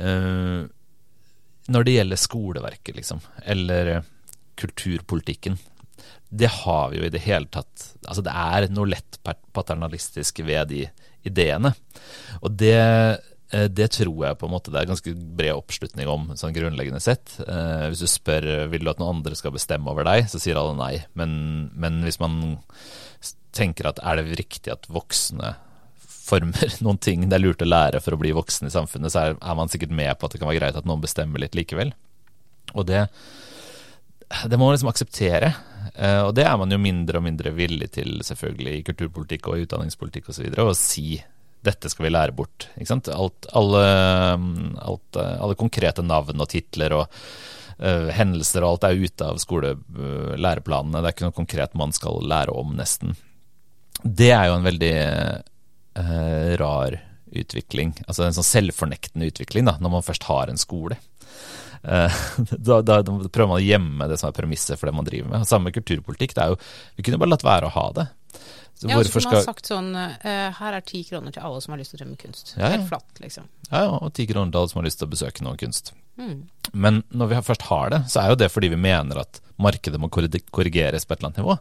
øh, når det gjelder skoleverket, liksom, eller kulturpolitikken, det har vi jo i det hele tatt Altså, det er noe lett paternalistisk ved de ideene. Og det, eh, det tror jeg på en måte det er ganske bred oppslutning om, sånn grunnleggende sett. Eh, hvis du spør vil du at noen andre skal bestemme over deg, så sier alle nei. Men, men hvis man tenker at er det riktig at voksne former noen ting det er lurt å lære for å bli voksen i samfunnet, så er, er, man sikkert med på at det kan være greit at noen bestemmer litt likevel. Og det, det må man liksom akseptere. Uh, og det er man jo mindre og mindre villig til, selvfølgelig, i kulturpolitikk og i utdanningspolitikk osv., å si dette skal vi lære bort. Alt, alle, alt, alle konkrete navn og titler og uh, hendelser og alt er ute av skolelæreplanene. Det er ikke noe konkret man skal lære om, nesten. Det er jo en veldig uh, rar utvikling. Altså en sånn selvfornektende utvikling, da, når man først har en skole. Uh, da, da, prøver man å gjemme det som er premisset for det man driver med. Samme kulturpolitikk. det er jo, Vi kunne bare latt være å ha det. Så ja, så kunne man sagt sånn uh, Her er ti kroner til alle som har lyst til å drive med kunst. Ja, Helt flatt, liksom. Ja, ja, og ti kroner til alle som har lyst til å besøke noe kunst. Mm. Men når vi først har det, så er jo det fordi vi mener at markedet må korrigeres på et eller annet nivå.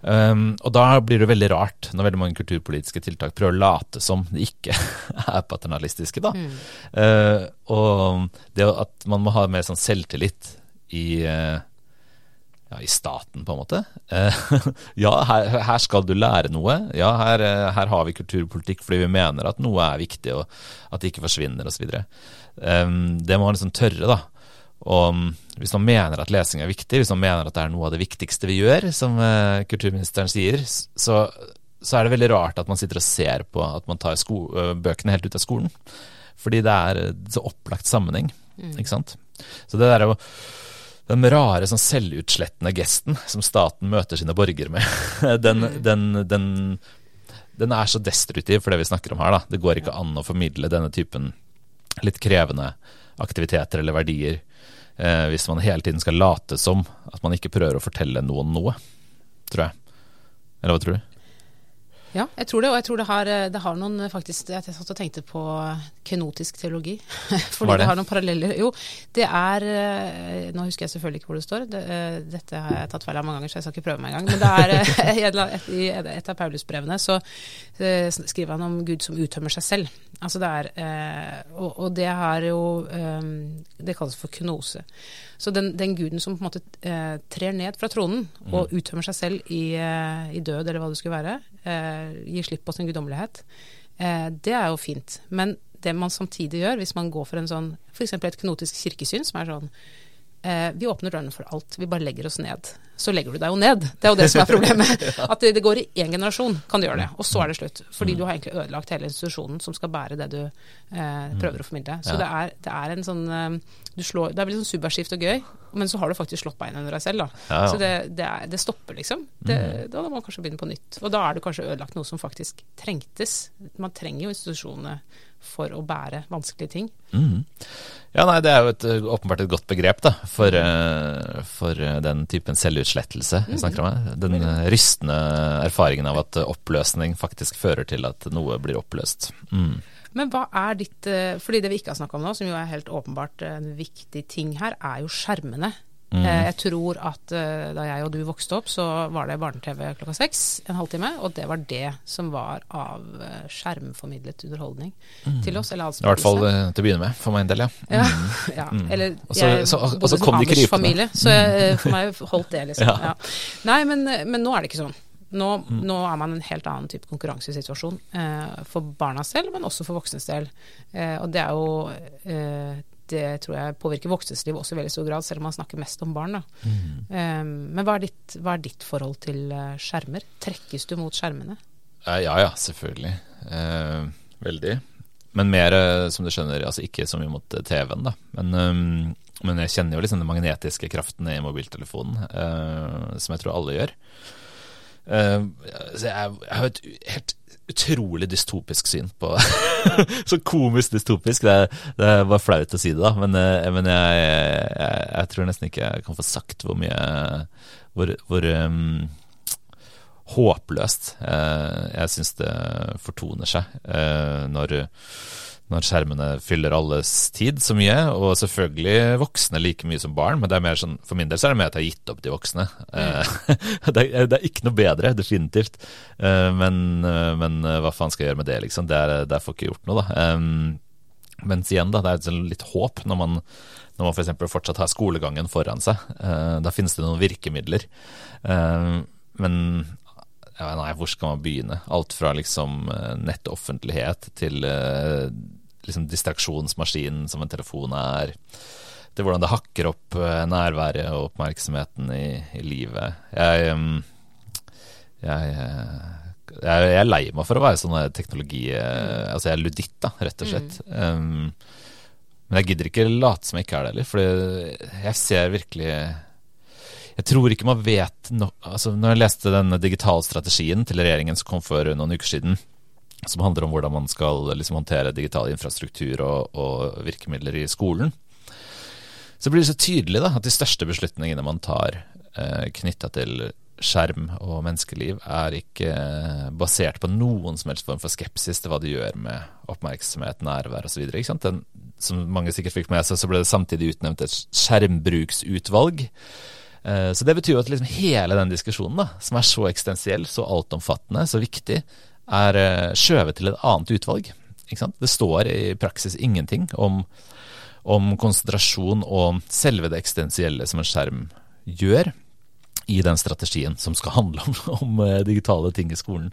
Um, og da blir det veldig rart når veldig mange kulturpolitiske tiltak prøver å late som de ikke er paternalistiske, da. Mm. Uh, og det at man må ha mer sånn selvtillit i, uh, ja, i staten, på en måte. Uh, ja, her, her, skal du lære noe. Ja, her, her, har vi kulturpolitikk fordi vi mener at noe er viktig, og at det ikke forsvinner, osv. Um, det må man liksom tørre, da. Og hvis man mener at lesing er viktig, hvis man mener at det er noe av det viktigste vi gjør, som uh, kulturministeren sier, så, så, er det veldig rart at man sitter og ser på at man tar uh, bøkene helt ut av skolen. Fordi det er uh, så opplagt sammenheng, mm. ikke sant. Så det der er jo den rare, sånn selvutslettende gesten som staten møter sine borgere med, den, mm. den, den, den, er så destruktiv for det vi snakker om her. Da. Det går ikke an å formidle denne typen litt krevende aktiviteter eller verdier eh, hvis man hele tiden skal late som at man ikke prøver å fortelle noen noe, tror jeg. Eller hva tror du? Ja, jeg tror det. Og jeg tror det har, det har noen faktisk Jeg satt og tenkte på kenotisk teologi. Fordi det? det? har noen paralleller. Jo, det er eh, Nå husker jeg selvfølgelig ikke hvor det står. Det, eh, dette har jeg tatt feil av mange ganger, så jeg skal ikke prøve meg engang. Men det er i et, av Paulusbrevene så skriver han om Gud som uttømmer seg selv. Altså det er og, og det har jo Det kalles for knose. Så den, den, guden som på en måte eh, trer ned fra tronen mm. og uttømmer seg selv i, eh, i, død, eller hva det skulle være, gir slipp på sin guddommelighet, eh, det er jo fint. Men det man samtidig gjør, hvis man går for en sånn f.eks. et knotisk kirkesyn, som er sånn eh, Vi åpner dørene for alt, vi bare legger oss ned. Så legger du deg jo ned. Det er jo det som er problemet. At det, går i én generasjon, kan du gjøre det. Og så er det slutt. Fordi du har egentlig ødelagt hele institusjonen som skal bære det du eh, prøver å formidle. Så det, er, det, er, en sånn eh, du slår, Det er veldig sånn subversivt og gøy, men så har du faktisk slått beina under deg selv. Da. Så det, det, er, det, stopper, liksom. Det, mm. Da må man kanskje begynne på nytt. Og da er du kanskje ødelagt noe som faktisk trengtes. Man trenger jo institusjonene for å bære vanskelige ting. Mm. Ja, nei, Det er jo et, åpenbart et godt begrep da, for, uh, for den typen selvutslettelse vi snakker om. Den rystende erfaringen av at oppløsning faktisk fører til at noe blir oppløst. Mm. Men hva er ditt fordi det vi ikke har snakka om nå, som jo er helt åpenbart en viktig ting her, er jo skjermene Mm. Jeg tror at da jeg og du vokste opp, så var det barne-TV klokka seks en halvtime. Og det var det som var av skjermformidlet underholdning mm. til oss. Eller I hvert fall til å begynne med, for meg en del, ja. ja, ja. Mm. Eller jeg bodde som Amers-familie, så jeg, for meg holdt det, liksom. Ja. Nei, men, men nå er det ikke sånn. Nå, mm. nå, er man en helt annen type konkurransesituasjon eh, for barna selv, men også for voksnes del. Eh, og det er jo eh, Det tror jeg påvirker voksnes liv også i veldig stor grad, selv om man snakker mest om barn. Mm. Um, men hva er, ditt, hva er, ditt, forhold til eh, skjermer? Trekkes du mot skjermene? Eh, ja ja, selvfølgelig. veldig. Men mer, som du skjønner, altså ikke så mye mot TV-en, da. Men, um, men, jeg kjenner jo liksom den magnetiske kraften i mobiltelefonen, som jeg tror alle gjør. Uh, jeg, jeg har et helt utrolig dystopisk syn på Så komisk dystopisk. Det, det bare flaut å si det, da. Men, uh, men jeg, jeg, jeg, tror nesten ikke jeg kan få sagt hvor mye Hvor, hvor um, håpløst uh, jeg syns det fortoner seg når når skjermene fyller alles tid så mye, og selvfølgelig voksne like mye som barn, men det er mer sånn, for min del så er det mer at jeg har gitt opp de voksne. Mm. det, er, det, er, ikke noe bedre, definitivt, eh, men, eh, men, hva faen skal jeg gjøre med det, liksom? Det er, det er for ikke gjort noe, da. Mens igjen, da, det er sånn litt håp når man, når man f.eks. For fortsatt har skolegangen foran seg. Da finnes det noen virkemidler. Men ja, nei, hvor skal man begynne? Alt fra liksom nettoffentlighet til liksom distraksjonsmaskinen som en telefon er. Det er hvordan det hakker opp eh, nærværet og oppmerksomheten i, i livet. Jeg, jeg, jeg, jeg, er lei meg for å være sånn teknologi... Eh, altså jeg er luditt, da, rett og slett. Mm. Um, men jeg gidder ikke late som jeg ikke er det heller, for jeg ser virkelig Jeg tror ikke man vet no, altså Når jeg leste den digitale strategien til regjeringen som kom for noen uker siden, som handler om hvordan man skal liksom, håndtere digital infrastruktur og, og, virkemidler i skolen. Så blir det så tydelig da, at de største beslutningene man tar eh, knytta til skjerm og menneskeliv, er ikke eh, basert på noen som helst form for skepsis til hva det gjør med oppmerksomhet, nærvær osv. Som mange sikkert fikk med seg, så ble det samtidig utnevnt et skjermbruksutvalg. Eh, så det betyr jo at liksom hele den diskusjonen, da, som er så eksistensiell, så altomfattende, så viktig, er eh, skjøvet til et annet utvalg. Det står i praksis ingenting om, om konsentrasjon og selve det eksistensielle som en skjerm gjør i den strategien som skal handle om, om eh, digitale ting i skolen.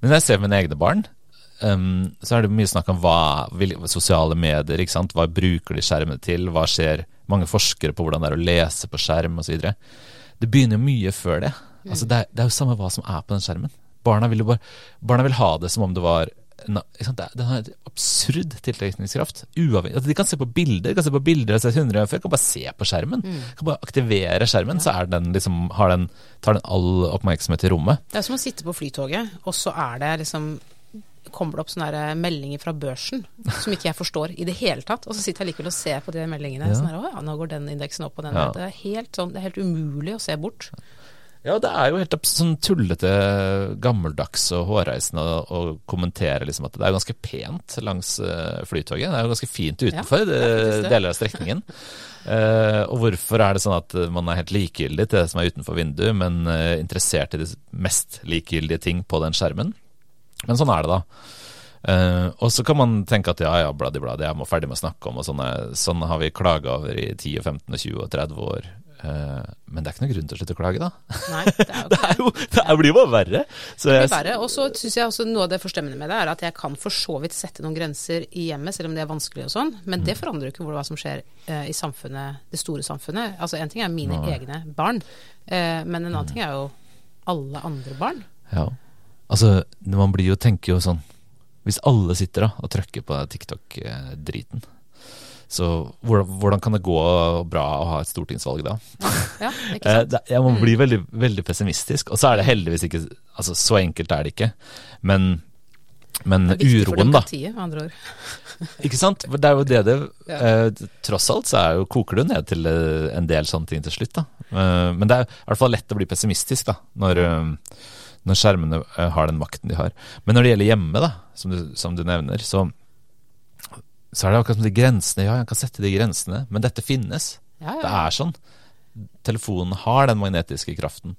Men når jeg ser mine egne barn, um, så er det mye snakk om hva, sosiale medier. ikke sant? Hva bruker de skjermene til? Hva skjer? Mange forskere på hvordan det er å lese på skjerm osv. Det begynner jo mye før det. Altså, det, er, det er jo samme hva som er på den skjermen. Barna vil, bare, barna vil ha det som om det var Den har en absurd tiltrekningskraft. Altså, de kan se på bilder, de kan se på bilder av seg hundre ganger før. Kan bare se på skjermen. Mm. Kan bare aktivere skjermen, ja. så den liksom, den, tar den all oppmerksomhet i rommet. Det er som å sitte på flytoget, og så er det liksom kommer det opp sånne meldinger fra børsen som ikke jeg forstår i det hele tatt. Og så sitter jeg likevel og ser på de meldingene. Ja. Sånn her, å ja, nå går den indeksen opp og den. Ja. Det, er helt sånn, det er helt umulig å se bort. Ja, det er jo helt sånn tullete, gammeldags og hårreisende å, kommentere liksom at det er ganske pent langs uh, Flytoget. Det er jo ganske fint utenfor ja, det, det. deler av strekningen. uh, og hvorfor er det sånn at man er helt likegyldig til det som er utenfor vinduet, men interessert i de mest likegyldige ting på den skjermen? Men sånn er det, da. Uh, og så kan man tenke at ja, ja, bladi, bladi, jeg må ferdig med å snakke om, og sånne, sånn har vi klaga over i 10, 15, 20 og 30 år. Uh, men det er ikke noen grunn til å slutte å klage, da. Nei, det, er det, er jo, det blir jo bare verre. Så det blir verre. Og så syns jeg også noe av det forstemmende med det, er at jeg kan for så vidt sette noen grenser i hjemmet, selv om det er vanskelig og sånn. Men det mm. forandrer jo ikke hva som skjer uh, i samfunnet, det store samfunnet. Altså en ting er mine Nå. egne barn, men en annen mm. ting er jo alle andre barn. Ja. Altså, man blir jo, tenker jo sånn hvis alle sitter da og trykker på TikTok-driten, så hvordan, hvordan, kan det gå bra å ha et stortingsvalg da? Ja, ikke sant? Eh, jeg må bli mm. veldig, veldig pessimistisk. Og så er det heldigvis ikke altså, Så enkelt er det ikke. Men, men det er uroen, da. med andre ord. ikke sant? Det er jo det det ja. eh, Tross alt så er jo, koker det ned til eh, en del sånne ting til slutt, da. Men det er i hvert fall lett å bli pessimistisk da, når når skjermene eh, har den makten de har. Men når det gjelder hjemme, da, som du, som du nevner, så, så, er det akkurat som de grensene Ja, jeg kan sette de grensene, men dette finnes. Ja, ja. Det er sånn. telefonen har den magnetiske kraften.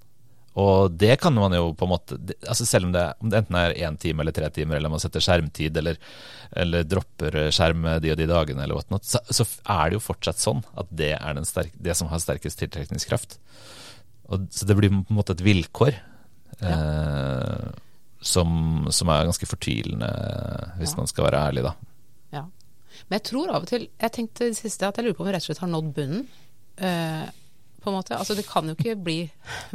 Og det kan man jo på en måte altså Selv om det, om det enten er én time eller tre timer, eller man setter skjermtid, eller, eller dropper skjerm de og de dagene, eller whatnot, så, så er det jo fortsatt sånn at det er sterk, det som har sterkest tiltrekningskraft. Og, så det blir på en måte et vilkår ja. eh, som, som, er ganske fortvilende, hvis ja. man skal være ærlig, da. Ja. Men jeg tror av og til Jeg tenkte i det siste at jeg lurer på om vi rett og slett har nådd bunnen. Eh, på en måte. Altså Det kan jo ikke bli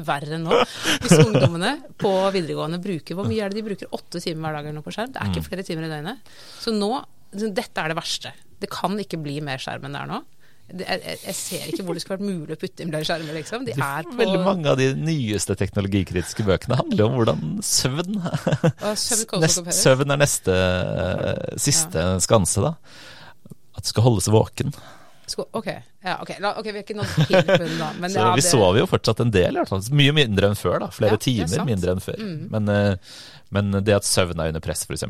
verre nå. Hvis ungdommene på videregående bruker Hvor mye er det de bruker? Åtte timer hver dag nå på skjerm? Det er ikke mm. flere timer i døgnet. Så nå Dette er det verste. Det kan ikke bli mer skjerm enn det er nå. Jeg, jeg, ser ikke hvor det skulle vært mulig å putte inn flere skjermer, liksom. De er på Veldig mange av de nyeste teknologikritiske bøkene handler om hvordan søvn Nest, søvn er neste siste ja. skanse, da. At du skal holdes våken. Ok, ja, okay. La, ok, vi er ikke nådd helt bunnen da. så ja, vi det... sover jo fortsatt en del, i hvert fall. Mye mindre enn før, da. Flere timer mindre enn før. Mm. Men, eh, men, det at søvn er under press, f.eks.,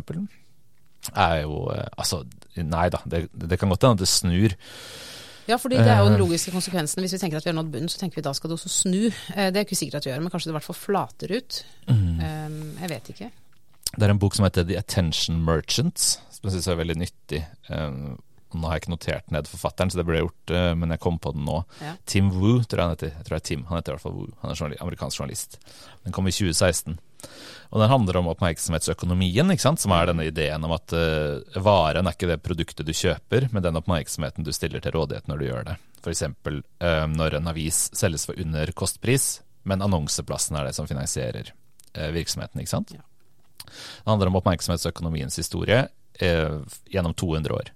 er jo eh, Altså, nei da. Det, det kan godt hende at det snur. Ja, fordi det er jo den eh. logiske konsekvensen. Hvis vi tenker at vi har nådd bunnen, så tenker vi da skal det også snu. Det er ikke sikkert at vi gjør, men kanskje det i hvert fall flater ut. Mm. Um, jeg vet ikke. Det er en bok som heter The Attention Merchants, som jeg syns er veldig nyttig. Nå har jeg ikke notert ned forfatteren, så det ble gjort, men jeg kom på den nå. Ja. Tim Wu, tror jeg han heter. Jeg tror det er Tim, han heter i hvert fall Wu. Han er journalist, amerikansk journalist. Den kom i 2016. Og den handler om oppmerksomhetsøkonomien, som er denne ideen om at uh, varen er ikke det produktet du kjøper, men den oppmerksomheten du stiller til rådighet når du gjør det. F.eks. Uh, eh, når en avis selges for under kostpris, men annonseplassen er det som finansierer uh, virksomheten. ikke sant? Ja. Det handler om oppmerksomhetsøkonomiens historie gjennom 200 år.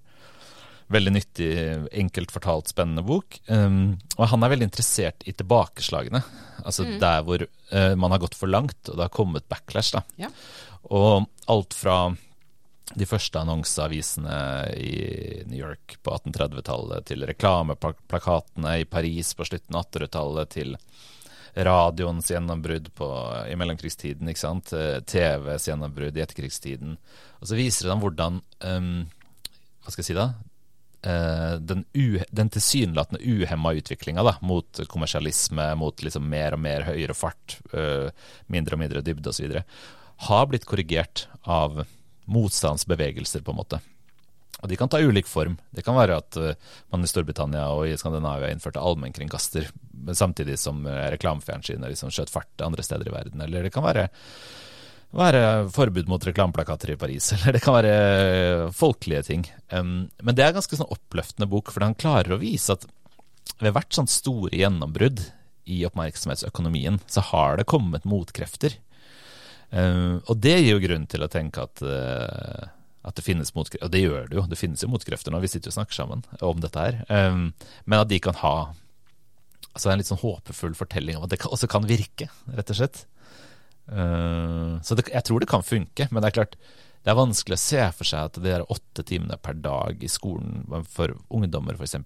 Veldig nyttig, enkelt fortalt, spennende bok. Um, og han er veldig interessert i tilbakeslagene. Altså mm. der hvor uh, man har gått for langt, og det har kommet backlash. da. Ja. Og alt fra de første annonseavisene i New York på 1830-tallet, til reklameplakatene i Paris på slutten av 1800-tallet, til radioens gjennombrudd på, i mellomkrigstiden, ikke sant? Eh, TVs gjennombrudd i etterkrigstiden. Og så viser dem hvordan um, hva skal jeg si da, den, den tilsynelatende uhemma utviklinga mot kommersialisme, mot liksom mer og mer høyere fart, uh, mindre og mindre dybde osv., har blitt korrigert av motstandsbevegelser, på en måte. Og De kan ta ulik form. Det kan være at uh, man i Storbritannia og i Skandinavia innførte allmennkringkaster samtidig som reklamefjernsynet liksom skjøt fart andre steder i verden. Eller det kan være være forbud mot reklameplakater i Paris, eller det kan være folkelige ting. Men det er en ganske sånn oppløftende bok, for han klarer å vise at ved hvert sånt store gjennombrudd i oppmerksomhetsøkonomien, så har det kommet motkrefter. Og det gir jo grunn til å tenke at, uh, at det finnes motkrefter. Og det gjør det jo, det finnes jo motkrefter når vi sitter og snakker sammen om dette her. Men at de kan ha altså en litt sånn håpefull fortelling om at det også kan virke, rett og slett. Uh, så det, jeg tror det kan funke, men det er klart det er vanskelig å se for seg at de der åtte timene per dag i skolen for ungdommer f.eks.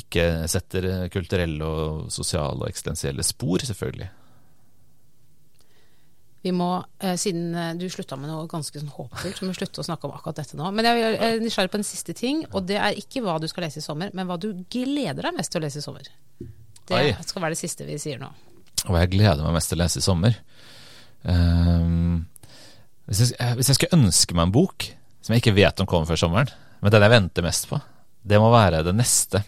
ikke setter kulturelle og sosiale og eksistensielle spor, selvfølgelig. Vi må, eh, Siden eh, du slutta med noe ganske sånn håpefullt, så må vi slutte å snakke om akkurat dette nå. Men jeg er nysgjerrig på en siste ting, og det er ikke hva du skal lese i sommer, men hva du gleder deg mest til å lese i sommer. Det skal være det siste vi sier nå. Og jeg gleder meg mest til å lese i sommer. Um, hvis, jeg, eh, hvis, jeg, skulle ønske meg en bok som jeg ikke vet om kommer før sommeren, men den jeg venter mest på, det må være den neste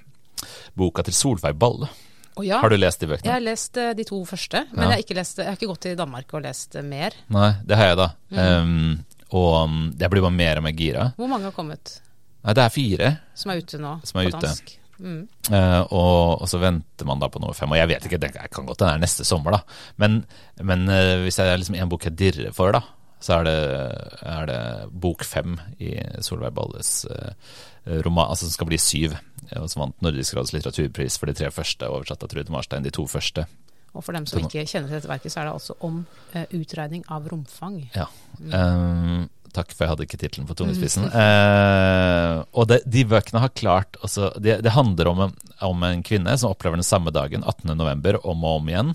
boka til Solveig Balle. Oh, ja. Har du lest de bøkene? Jeg har lest uh, de to første, men ja. jeg, har ikke lest, jeg, har ikke gått til Danmark og lest uh, mer. Nei, det har jeg, da. Mm. Um, og jeg blir bare mer og mer gira. Hvor mange har kommet? Nei, det er fire. Som er ute nå, er på ute. dansk. Mm. Uh, og, og, så venter man da på nummer fem. Og jeg vet ikke, det kan godt hende det er neste sommer, da. Men, men uh, hvis det er liksom en bok jeg dirrer for, da, så er det, er det bok fem i Solveig Balles uh, roman, altså som skal bli syv. Og som vant Nordisk råds litteraturpris for de tre første, oversatt av Trude Marstein, de to første. Og for dem som ikke kjenner til dette verket, så er det altså om utregning av romfang. Ja. Mm. Takk, for jeg hadde ikke tittelen på tungespissen. Mm. Eh, og det, de bøkene har klart også, det, det, handler om en, om en, kvinne som opplever den samme dagen, 18.11., om og om igjen.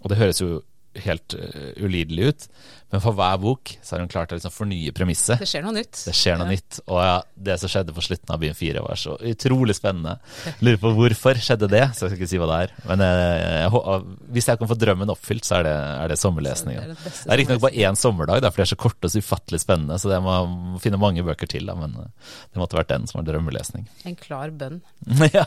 Og det høres jo helt uh, ulidelig ut, Men for hver bok så har hun klart å liksom fornye premisset. Det skjer noe nytt. Det skjer noe ja. nytt. Og ja, det som skjedde på slutten av Byen 4 var så utrolig spennende. Lurer på hvorfor skjedde det, så jeg skal ikke si hva det er. Men jeg, hvis jeg kan få drømmen oppfylt, så er det, er det sommerlesninga. Det er, er riktignok bare én sommerdag, for det er så korte og så ufattelig spennende. Så jeg må finne mange bøker til, da, men det måtte vært den som var drømmelesning. En klar bønn. ja,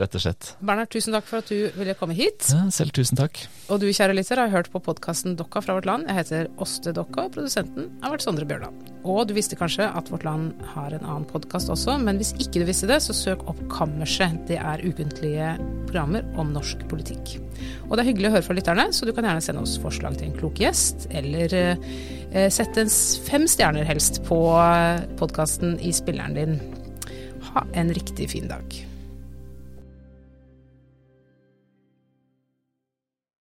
rett og slett. Bernhard, tusen takk for at du ville komme hit. Ja, selv tusen takk. Og du kjære lytter har hørt på podkasten Dokka fra vårt land. Jeg heter Åste Dokka, og produsenten har vært Sondre Bjørland. Og du visste kanskje at Vårt Land har en annen podkast også, men hvis ikke du visste det, så søk opp Kammerset. Det er ukentlige programmer om norsk politikk. Og det er hyggelig å høre fra lytterne, så du kan gjerne sende oss forslag til en klok gjest, eller eh, sette en fem stjerner helst på podkasten i spilleren din. Ha en riktig fin dag.